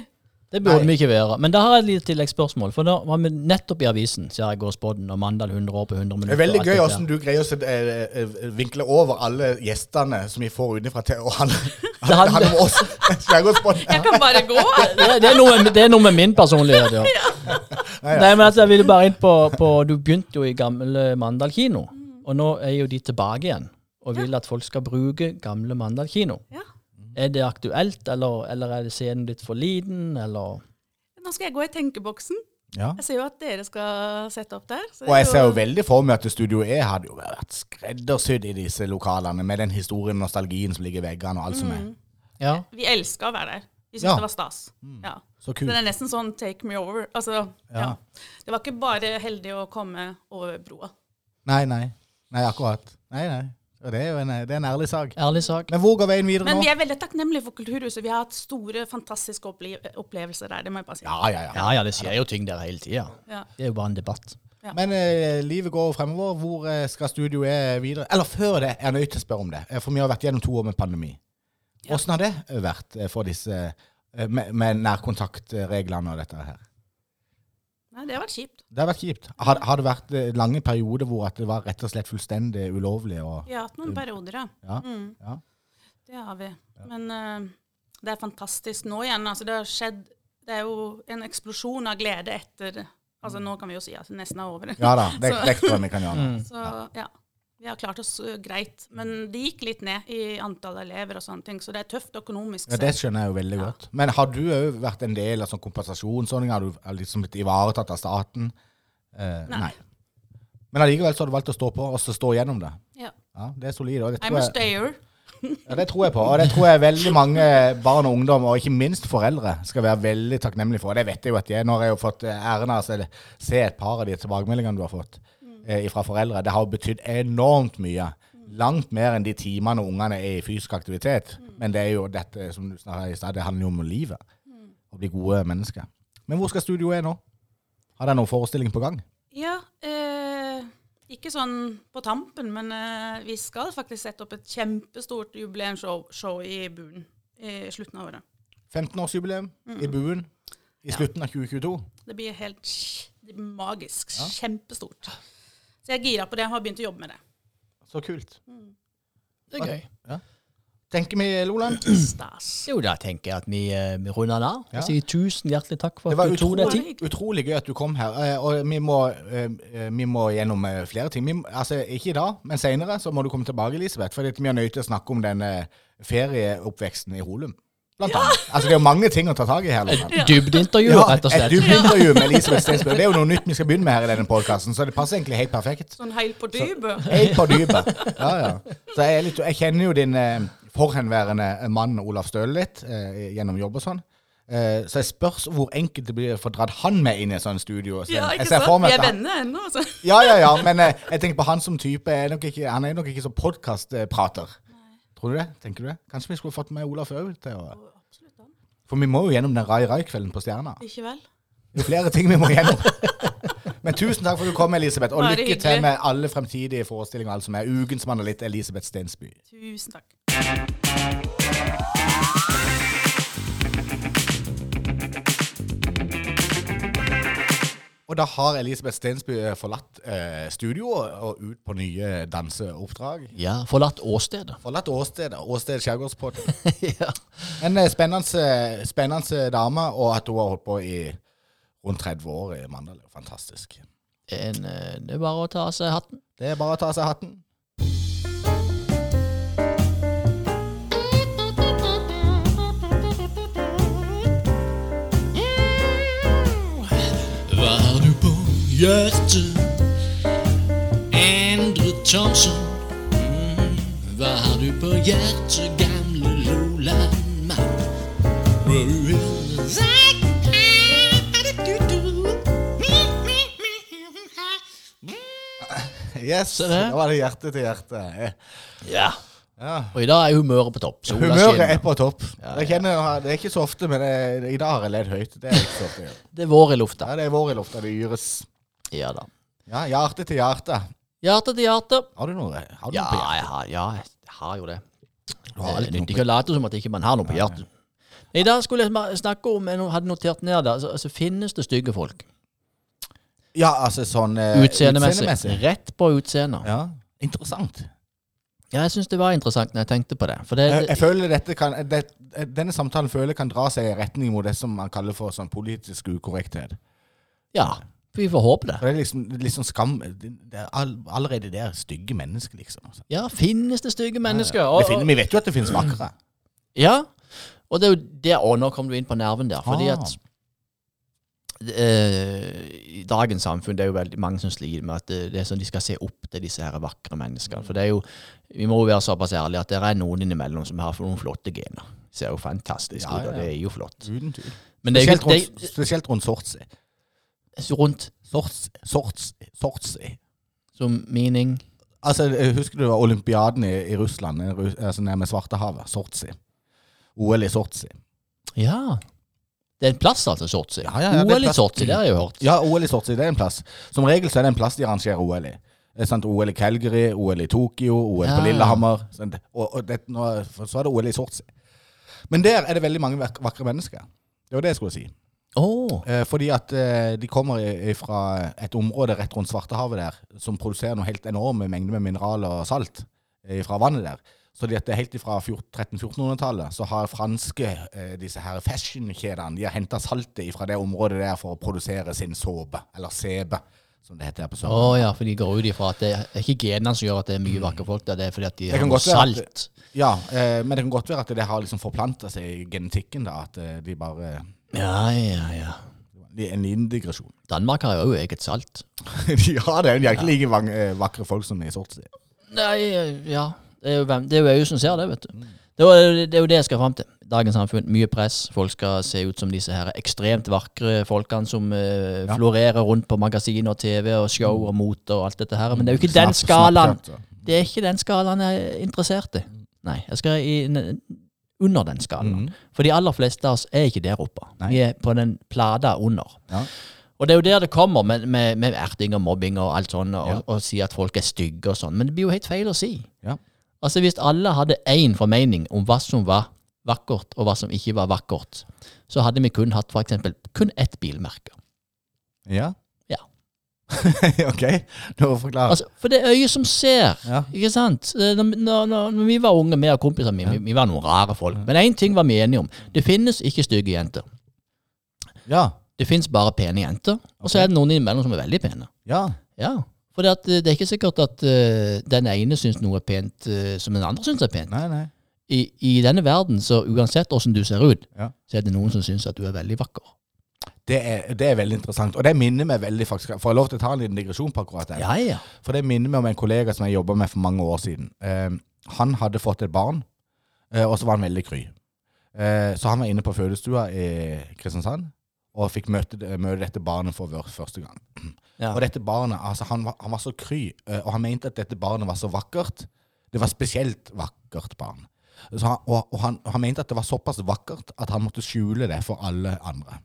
Det burde vi ikke være. Men da har jeg et lite tilleggsspørsmål. For da var vi nettopp i avisen, ser jeg går spådden, og Mandal 100 år på 100 minutter. Det er veldig gøy åssen du greier å se- eh, eh, vinkle over alle gjestene som vi får utenfra til å handle, <laughs> Det handler- handle om oss. <laughs> Skjærgårdsbånd. Jeg kan bare gå. <laughs> det, det, er noe, det er noe med min personlighet, ja. Nei, Nei, men altså, jeg ville bare inn på, på Du begynte jo i gamle Mandal kino, og nå er jo de tilbake igjen og vil at folk skal bruke gamle Mandal kino. Ja. Er det aktuelt, eller, eller er det scenen litt for liten, eller Nå skal jeg gå i tenkeboksen. Ja. Jeg ser jo at dere skal sette opp der. så Og jeg er ser jo veldig for meg at Studio E hadde jo vært skreddersydd i disse lokalene, med den historien og nostalgien som ligger i veggene og alt som er. Ja. Vi elska å være der. Vi syntes Ja. det var stas. Ja. Så Så kult. det er nesten sånn take me over. Altså, ja. Ja. Det var ikke bare heldig å komme over broa. Nei, nei. Nei, akkurat. Nei, nei. Og det er jo en, det er en ærlig sak. Ærlig sak. Men hvor går veien videre Men nå? vi er veldig takknemlige for Kulturhuset. Vi har hatt store, fantastiske opple opplevelser der. Det må jeg bare si. Ja, ja, ja. Ja, ja, det skjer jo ting der hele tida. Ja. Det er jo bare en debatt. Men eh, livet går fremover. Hvor eh, skal Studio E videre? Eller før det, jeg er nødt til å spørre om det. Eh, For vi har vært gjennom to år med pandemi. Åssen har det eh, vært eh, for disse eh, med, med nærkontaktreglene og dette her? Nei, det har vært kjipt. Det har vært kjipt. Har, har det vært eh, lange perioder hvor at det var rett og slett fullstendig ulovlig? Og, Vi har hatt noen perioder, ja. ja, Mm, ja. det har vi. Men eh, det er fantastisk nå igjen. Altså, det har skjedd Det er jo en eksplosjon av glede etter Altså, nå kan vi jo si at det nesten er over. ja da, det, <laughs> er det tror jeg vi kan gjøre. <laughs> Så ja, vi har klart oss uh, greit. Men det gikk litt ned i antall elever og sånne ting, så det er tøft økonomisk Ja, Det skjønner jeg jo veldig godt. Men har du òg vært en del av sånn kompensasjonsordning? Har du liksom blitt ivaretatt av staten? Eh, Nei. Men allikevel så har du valgt å stå på, og så stå gjennom det. Ja. Ja, Det er solid. Og det I'm tror a jeg, stayer. <laughs> Ja, Det tror jeg på. Og det tror jeg veldig mange barn og ungdom, og ikke minst foreldre, skal være veldig takknemlige for. Og det vet jeg jo at de er. Nå har jeg jo fått eh, æren av å se et par av de tilbakemeldingene du har fått eh, fra foreldre. Det har betydd enormt mye. Langt mer enn de timene ungene er i fysisk aktivitet. Men det er jo dette som du snakket i stad, det handler jo om livet. Å bli gode mennesker. Men hvor skal studioet nå? Har dere noen forestilling på gang? Ja, eh, ikke sånn på tampen, men eh, vi skal faktisk sette opp et kjempestort jubileumsshow i Buen i slutten av året. 15-årsjubileum i Buen i slutten av 2022. Det blir helt det blir magisk. Kjempestort. Så jeg er gira på det. Jeg har begynt å jobbe med det. Så kult. Det er gøy. Tenker vi, Loland? Stas. Jo, da tenker jeg at vi, eh, vi runder den av. Ja. Jeg sier tusen hjertelig takk for Det at du tok deg tid. utrolig, gøy at du kom her. eh, Og vi må, eh, vi må gjennom flere ting. Vi, altså, ikke i dag, men senere så må du komme tilbake, Elisabeth. For vi har nødt til å snakke om den ferieoppveksten i Holum. Blant annet. Altså, det er jo mange ting å ta tak i her. Et dybdeintervju, Ja, rett og slett. et dybdeintervju med Elisabeth Stensbø. Det er jo noe nytt vi skal begynne med her i denne podkasten, så det passer egentlig helt perfekt. Sånn helt på dypet. Helt på dypet. Ja, ja. Så jeg, er litt, jeg kjenner jo din eh, forhenværende mann Olaf Støle litt, eh, gjennom jobb og sånn. Eh, så jeg spørs hvor enkelt det blir å få dratt han med inn i et sånt studio. Så Ja, ikke sant? Vi er venner ennå, altså. Ja, ja, ja, men eh, jeg tenker på han som type er nok ikke, Han er nok ikke så podkastprater. Tror du det? Tenker du det? Kanskje vi skulle fått med Olaf òg til å For vi må jo gjennom den Rai Rai-kvelden på Stjerna. Ikke vel? Det er flere ting vi må gjennom. <laughs> Men tusen takk for at du kom, Elisabeth. Og lykke til med alle fremtidige forestillinger. Altså med som Ukens litt Elisabeth Stensby. Tusen takk. Og da har Elisabeth Stensby eh, forlatt eh, studio og, ut på nye danseoppdrag. Ja, forlatt åstedet. Forlatt åstedet. Åsted skjærgårdspod. <laughs> ja. En eh, spennende, spennende dame, og at hun har holdt på i rundt 30 år i Mandal. Fantastisk. En, eh, det er bare å ta av seg hatten. Det er bare å ta av seg hatten. På hjertet? Endre Thomsen. Mm, Hva har du på hjertet, gamle Loland-mann? Yes, da var det hjerte til hjerte. Eh, Ja. Ja. Og i dag er humøret på topp. Sola Humøret er på topp. Ja, Jeg kjenner, det er ikke så ofte, men det, i dag har jeg ledd høyt. Det er. Det er vår i lufta. Ja, det er vår i lufta. Det yres. Ja da. Ja, hjerte til hjerte. Hjerte til hjerte. Har du noe, har du Ja, noe på jeg har, ja, jeg har jo det. Du har Det alltid nytter noe ikke å late som at ikke man har noe på hjertet. I dag skulle jeg sma- snakke om Jeg hadde notert ned det. Altså, altså, finnes det stygge folk? Ja, altså sånn eh, Utseendemessig. Rett på utseendet. Ja, interessant. Ja, jeg syns det var interessant når jeg tenkte på det. For det, Jeg, jeg føler dette kan, det, Denne samtalen føler jeg kan dra seg i retning mot det som man kaller for sånn politisk ukorrekthet. ja, vi får håpe det. For det er liksom sånn skam Det er all, allerede der stygge mennesker, liksom. Altså. Ja, finnes det stygge mennesker? Det finner, vi vet jo at det finnes vakre. Ja, og det er jo det òg. nå kom du inn på nerven der. Fordi Ah. at eh, I dagens samfunn det er jo veldig mange som sliter med at det, det er sånn de skal se opp til disse her vakre menneskene. For det er jo Vi må jo være såpass ærlige at det er noen innimellom som har noen flotte gener. Ser jo fantastisk Ja, ut, og det er jo flott. Uten tvil. Er Spesielt rundt, det, spesielt rundt sortsi. Rundt Sorts, sorts, sortsi. som mening Altså, jeg husker du olympiaden i, i Russland, eh, Ru- altså nede med Svartehavet? Sortsi. OL i Sortsi. Ja. Det er en plass, altså, Sortsi. Ja, ja, ja, OL i. Sortsi, det har jeg hørt. Ja, OL i Sortsi, det er en plass. Som regel så er det en plass de arrangerer OL i. Sant, OL i Calgary, OL i Tokyo, OL på Lillehammer. Og, og det, nå, så er det OL i Sortsi. Men der er det veldig mange vakre mennesker. Det var det jeg skulle si. Eh, fordi at eh, de kommer fra et område rett rundt Svartehavet der, som produserer noe helt enorme mengder med mineraler og salt eh, fra vannet der. Så det er helt fra 1300-1400-tallet så har franske eh, disse her fashion-kjedene de har henta saltet fra det området der for å produsere sin såpe, eller sebe, som det heter her på Å Oh, ja, for de går ut ifra at det er ikke genene som gjør at det er mye vakre folk, der, det er fordi at de har noe salt. at-. Ja, eh, men det kan godt være at det har liksom forplanta seg i genetikken, da, at de bare Ja, ja, ja. En liten digresjon. <laughs> Danmark har jo eget salt. de har det, de er ikke like vang- eh, vakre folk som i Sortsi. Nei, ja. Det er jo, hvem- det er jo øyet som ser det, vet du. Det er, jo- det er jo det jeg skal fram til. Dagens samfunn, mye press. Folk skal se ut som disse her ekstremt vakre folkene som eh, Ja. florerer rundt på magasiner og TV og show og mote og alt dette her. Men det er jo ikke den skalaen Snapchat, så. Det er ikke den skalaen jeg er interessert i. Nei, jeg skal i, n- under den skalaen. Mm. For de aller fleste av oss er ikke der oppe. Nei. Vi er på den plata under. Ja. Og det er jo der det kommer med, med, med erting og mobbing og alt sånt, og, Ja. og si at folk er stygge og sånn. Men det blir jo helt feil å si. Ja. Altså Hvis alle hadde én formening om hva som var vakkert, og hva som ikke var vakkert, så hadde vi kun hatt for eksempel kun ett bilmerke. Ja? <laughs> Ok, nå forklar. Altså, for det er øyet som ser. Ja. Ikke sant? Når, når, når, vi var unge, vi og kompisene mine, vi, vi var noen rare folk. Men én ting var vi enige om. Det finnes ikke stygge jenter. Ja. Det finnes bare pene jenter. Og så er det noen innimellom som er veldig pene. Ja. Ja. For det, at, eh, det er ikke sikkert at uh, den ene syns noe er pent uh, som den andre syns er pent. Nei, nei. I, I denne verden, så uansett åssen du ser ut, Ja. så er det noen som syns at du er veldig vakker. Det er, det er veldig interessant. Og det minner meg veldig faktisk Får jeg lov til å ta en liten digresjon på akkurat det? Ja, ja. For det minner meg om en kollega som jeg jobba med for mange år siden. Eh, han hadde fått et barn, eh, og så var han veldig kry. Eh, så han var inne på fødestua i Kristiansand og fikk møte, møte dette barnet for første gang. ja. Og dette barnet, altså han var, han var så kry, eh, og han mente at dette barnet var så vakkert. Det var spesielt vakkert barn. Han, og, og han, han mente at det var såpass vakkert at han måtte skjule det for alle andre.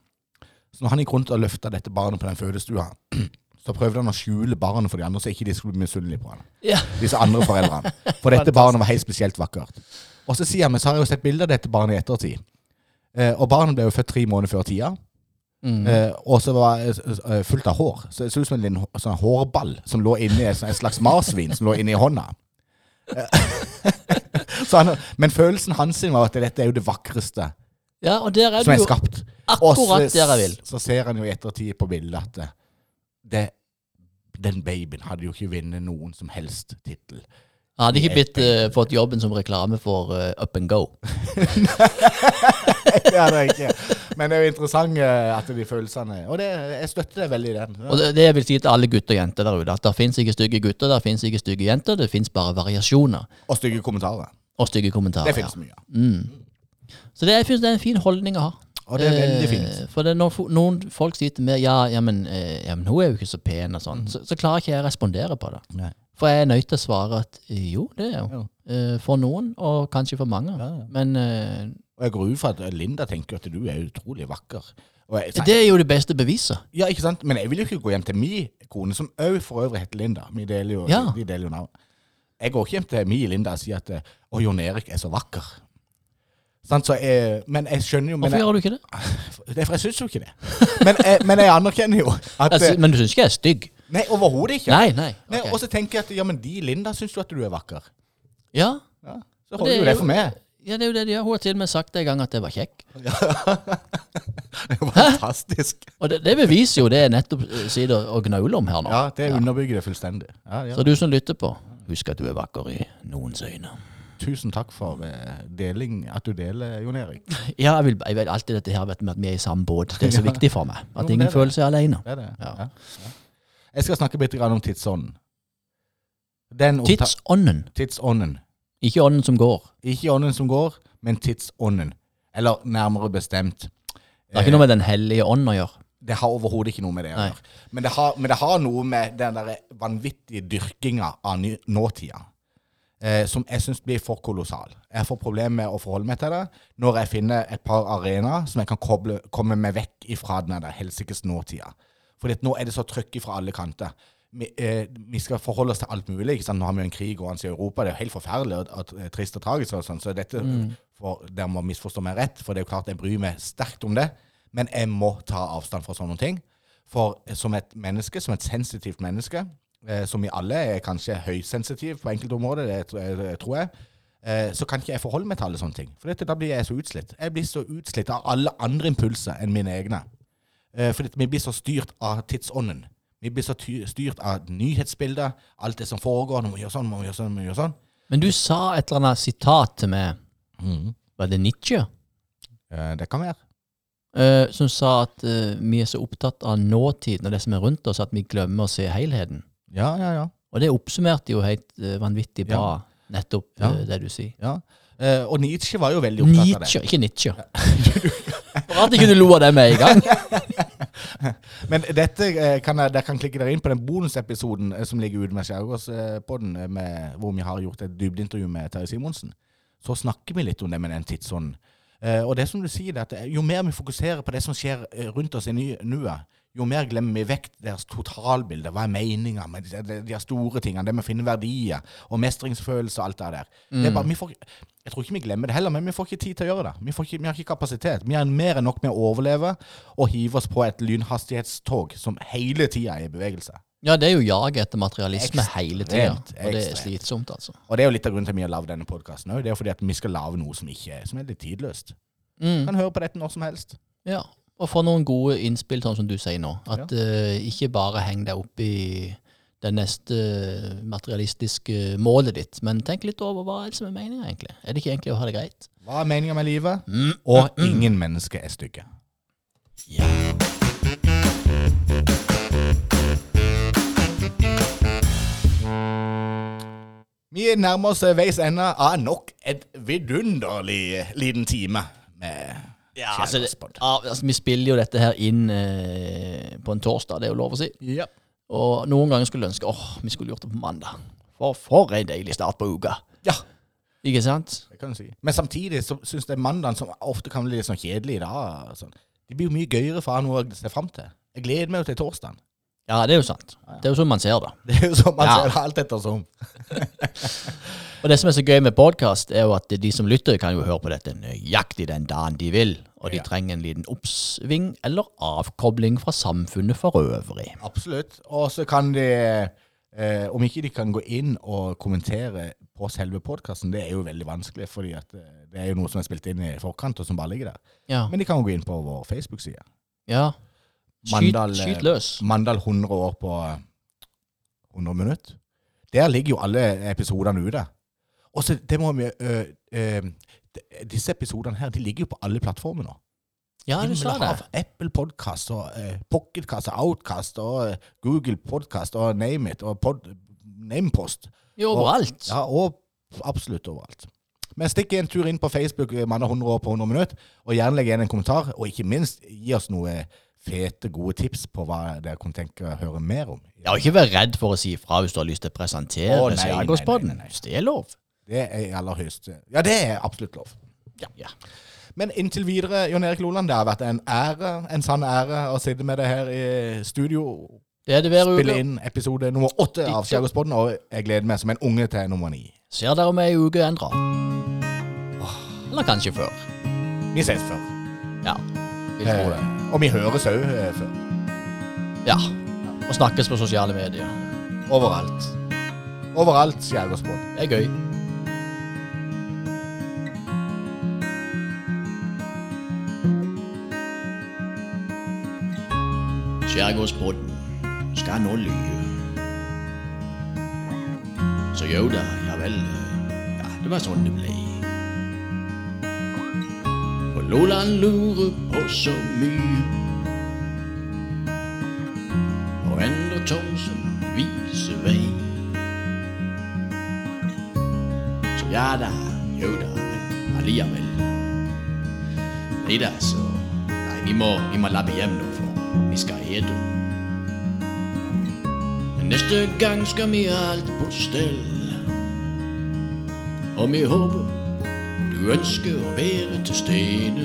Så når han gikk rundt og løfta dette barnet på den fødestua, <clears throat> så prøvde han å skjule barnet for de andre, så ikke de skulle bli misunnelige på ham. Ja. Disse andre foreldrene. For dette barnet var helt spesielt vakkert. Og så sier han, men så har jeg jo sett bilder av dette barnet i ettertid. Eh, og barnet ble jo født tre måneder før tida. Mm. Eh, og så var det eh, fullt av hår. Så det så ut som en liten sånn hårball som lå inni et, sånn- slags marsvin som lå inni hånda. Eh, <laughs> så han, men følelsen hans var at dette er jo det vakreste ja, som er skapt. Akkurat så, der jeg vil. så ser han jo i ettertid på bildet at det, det, den babyen hadde jo ikke vunnet noen som helst tittel. Han hadde ikke blitt, uh, fått jobben som reklame for uh, Up and Go. <laughs> det hadde jeg ikke. Men det er jo interessant uh, at de følelsene Og det, jeg støtter det veldig i den. Og det, det jeg vil si til alle gutter og jenter der ute, at det fins ikke stygge gutter, det fins ikke stygge jenter, det fins bare variasjoner. Og stygge kommentarer. Og stygge kommentarer. Det finnes mye. Mm. Så det, jeg synes det er en fin holdning å ha. Og det er veldig Eh, fint. For det er når noen folk til meg ja, ja, men, eh, ja, men hun er jo ikke så pen, og sånn, så, så klarer ikke jeg å respondere på det. Nei. For jeg er nødt til å svare at eh, jo, det er hun. Eh, For noen, og kanskje for mange. Ja. Men eh, Og jeg går ut fra at Linda tenker at du er utrolig vakker. Jeg, det er jo det beste beviset. Ja, ikke sant? Men jeg vil jo ikke gå hjem til min kone, som òg for øvrig heter Linda. Vi deler jo, Ja. deler jo navn. Jeg går ikke hjem til min Linda og sier at 'Å, Jon Erik er så vakker'. Så jeg, men jeg skjønner jo men Hvorfor jeg, gjør du ikke det? <laughs> det er For jeg syns jo ikke det. Men jeg, men jeg anerkjenner jo at Altså, eh, men du syns ikke jeg er stygg? Nei, overhodet ikke. Nei, nei. Nei, ok. Og så tenker jeg at ja, men de Linda syns jo at du er vakker. Ja, Ja, så holder det jo det for meg. ja, det er jo det de gjør. Hun har til og med sagt en gang at jeg var kjekk. Ja. <laughs> Det er jo fantastisk. Og det, det beviser jo det jeg nettopp sier og gnauler om her nå. Ja, det underbygger det fullstendig. Ja, ja. Så du som lytter på, husk at du er vakker i noens øyne. Tusen takk for eh, deling, at du deler, Jon Erik. <laughs> Ja, jeg vil, jeg vil alltid dette her vet med at vi er i samme båt. Det er så Ja. viktig for meg. At jo, ingen er føler seg alene. Det det. Ja. Ja. Jeg skal snakke litt om tidsånden. Den Tidsånden. tidsånden. Ikke ånden som går. Ikke ånden som går, men tidsånden. Eller nærmere bestemt. Det har ikke noe med Den hellige ånd å gjøre. Det har overhodet ikke noe med det å gjøre. Men det har, men det har noe med den der vanvittige dyrkinga av nåtida. Eh, som jeg syns blir for kolossal. Jeg får problemer med å forholde meg til det når jeg finner et par arenaer som jeg kan koble, komme meg vekk ifra den der helsikes nåtida. For nå er det så trøkk fra alle kanter. Vi, eh, vi skal forholde oss til alt mulig. Ikke sant? Nå har vi jo en krig gående i Europa. Det er jo helt forferdelig og, og, og trist og tragisk. Og sånn, så dette for, Dere må misforstå meg rett, for det er jo klart jeg bryr meg sterkt om det. Men jeg må ta avstand fra sånne ting. For eh, som et menneske, som et sensitivt menneske, som vi alle er kanskje høysensitive på enkelte områder, det, eh, tror jeg, eh, så kan ikke jeg forholde meg til alle sånne ting. For dette, da blir jeg så utslitt. Jeg blir så utslitt av alle andre impulser enn mine egne. For vi blir så styrt av tidsånden. Vi blir så ty styrt av nyhetsbilder, alt det som foregår. Nå må vi gjøre sånn, må vi gjøre sånn, må vi gjøre sånn. Men du sa et eller annet sitat til meg. Var det Nietzsche? Eh, det kan være. Eh, som sa at eh, vi er så opptatt av nåtiden og det som er rundt oss, at vi glemmer å se helheten. Ja, ja, ja. Og det oppsummerte jo helt uh, vanvittig bra. nettopp Ja. eh, det du sier. Ja. Uh, og Nietzsche var jo veldig opptatt av det. Nietzsche, ikke Nietzsche. Bra at jeg du lo av det med en gang. <laughs> Men dette kan jeg, dere kan klikke dere inn på den bonusepisoden som ligger ute med Skjærgårdspodden, hvor vi har gjort et dybdeintervju med Terje Simonsen. Så snakker vi litt om det med den tidsånden. Og det som du sier, det at jo mer vi fokuserer på det som skjer rundt oss i nuet, jo mer glemmer vi vekk deres totalbilde. Hva er meninga med de, de, store tingene? Det med å finne verdier og mestringsfølelse og alt det der. Det er bare, vi får, jeg tror ikke vi glemmer det heller, men vi får ikke tid til å gjøre det. Vi, får ikke, vi har ikke kapasitet. Vi har mer enn nok med å overleve og hive oss på et lynhastighetstog som hele tida er i bevegelse. Ja, det er jo jaget etter materialisme hele tida. Og det er slitsomt, altså. Og det er jo litt av grunnen til at vi har lagd denne podkasten òg. Det er jo fordi at vi skal lage noe som ikke som er litt tidløst. Mm. Kan høre på dette når som helst. Ja. Og få noen gode innspill, sånn som du sier nå. At eh, ikke bare heng deg opp i det neste materialistiske målet ditt, men tenk litt over hva er det som er meninga, egentlig. Er det ikke egentlig å ha det greit? Hva er meninga med livet? Mm. Og ingen mennesker er stygge. Ja. Vi nærmer oss veis ende av nok et vidunderlig liten time med Ja, altså, det, altså, vi spiller jo dette her inn eh, på en torsdag, det er jo lov å si. Ja. Og noen ganger skulle jeg ønske åh, vi skulle gjort det på mandag. For, for en deilig start på uka. ja. Ikke sant? Det kan du si. Men samtidig så syns jeg mandagen, som ofte kan bli litt sånn kjedelig i dag, sånn, det blir jo mye gøyere for noe å se fram til. Jeg gleder meg jo til torsdagen. Ja, det er jo sant. Det er jo sånn man ser det. <laughs> Det er jo sånn man Ja. ser det alt ettersom. <laughs> Og det som er så gøy med podkast, er jo at de som lytter, kan jo høre på dette nøyaktig den dagen de vil. Og de Ja. trenger en liten oppsving eller avkobling fra samfunnet for øvrig. Absolutt. Og så kan de, eh, om ikke de kan gå inn og kommentere på selve podkasten, det er jo veldig vanskelig, fordi eh, det er jo noe som er spilt inn i forkant, og som bare ligger der. Ja. Men de kan jo gå inn på vår Facebook-side. ja. Mandal, eh, skyt løs. Mandal 100 år på eh, 100 minutter. Der ligger jo alle episodene ute. Og så det må vi øh, øh, Disse episodene her de ligger jo på alle plattformer nå. Ja, du sa det. Apple Podcast og uh, Pocketcast og Outcast og uh, Google Podcast og Name It og pod, Namepost. Jo, overalt. Ja, og absolutt overalt. Men stikk en tur inn på Facebook eh, Mandag 100 år på 100 minutter, og gjerne legg igjen en kommentar. Og ikke minst, gi oss noe fete, gode tips på hva dere kunne tenke å høre mer om. Ja, og ikke vær redd for å si ifra hvis du har lyst til å presentere nei. Det er lov. Det er i aller høyeste Ja, det er absolutt lov. Ja. ja. Men inntil videre, Jon Erik Loland, det har vært en ære, en sann ære å sitte med deg her i studio. Det er det hver Spille inn episode nummer åtte av. Skjærgårdspodden, og jeg gleder meg som en unge til nummer ni. Ser dere om ei uke endra. Eller kanskje før. Vi ses før. Ja, vi tror det. Eh, og vi høres òg før. Ja. Og snakkes på sosiale medier. Overalt. Overalt Skjærgårdspodden. Det er gøy. Skjærgårdspodden skal nå lyve. Så jo da, ja vel. Ja, det var sånn det ble. For Loland lurer på så mye. Og Endre Thomsen viser vei. Så ja da, jo da, men. Nei da, så Nei, vi må, vi må labbe hjem nå, Men neste gang skal vi ha alt på stell. Og vi håper du ønsker å være til stede.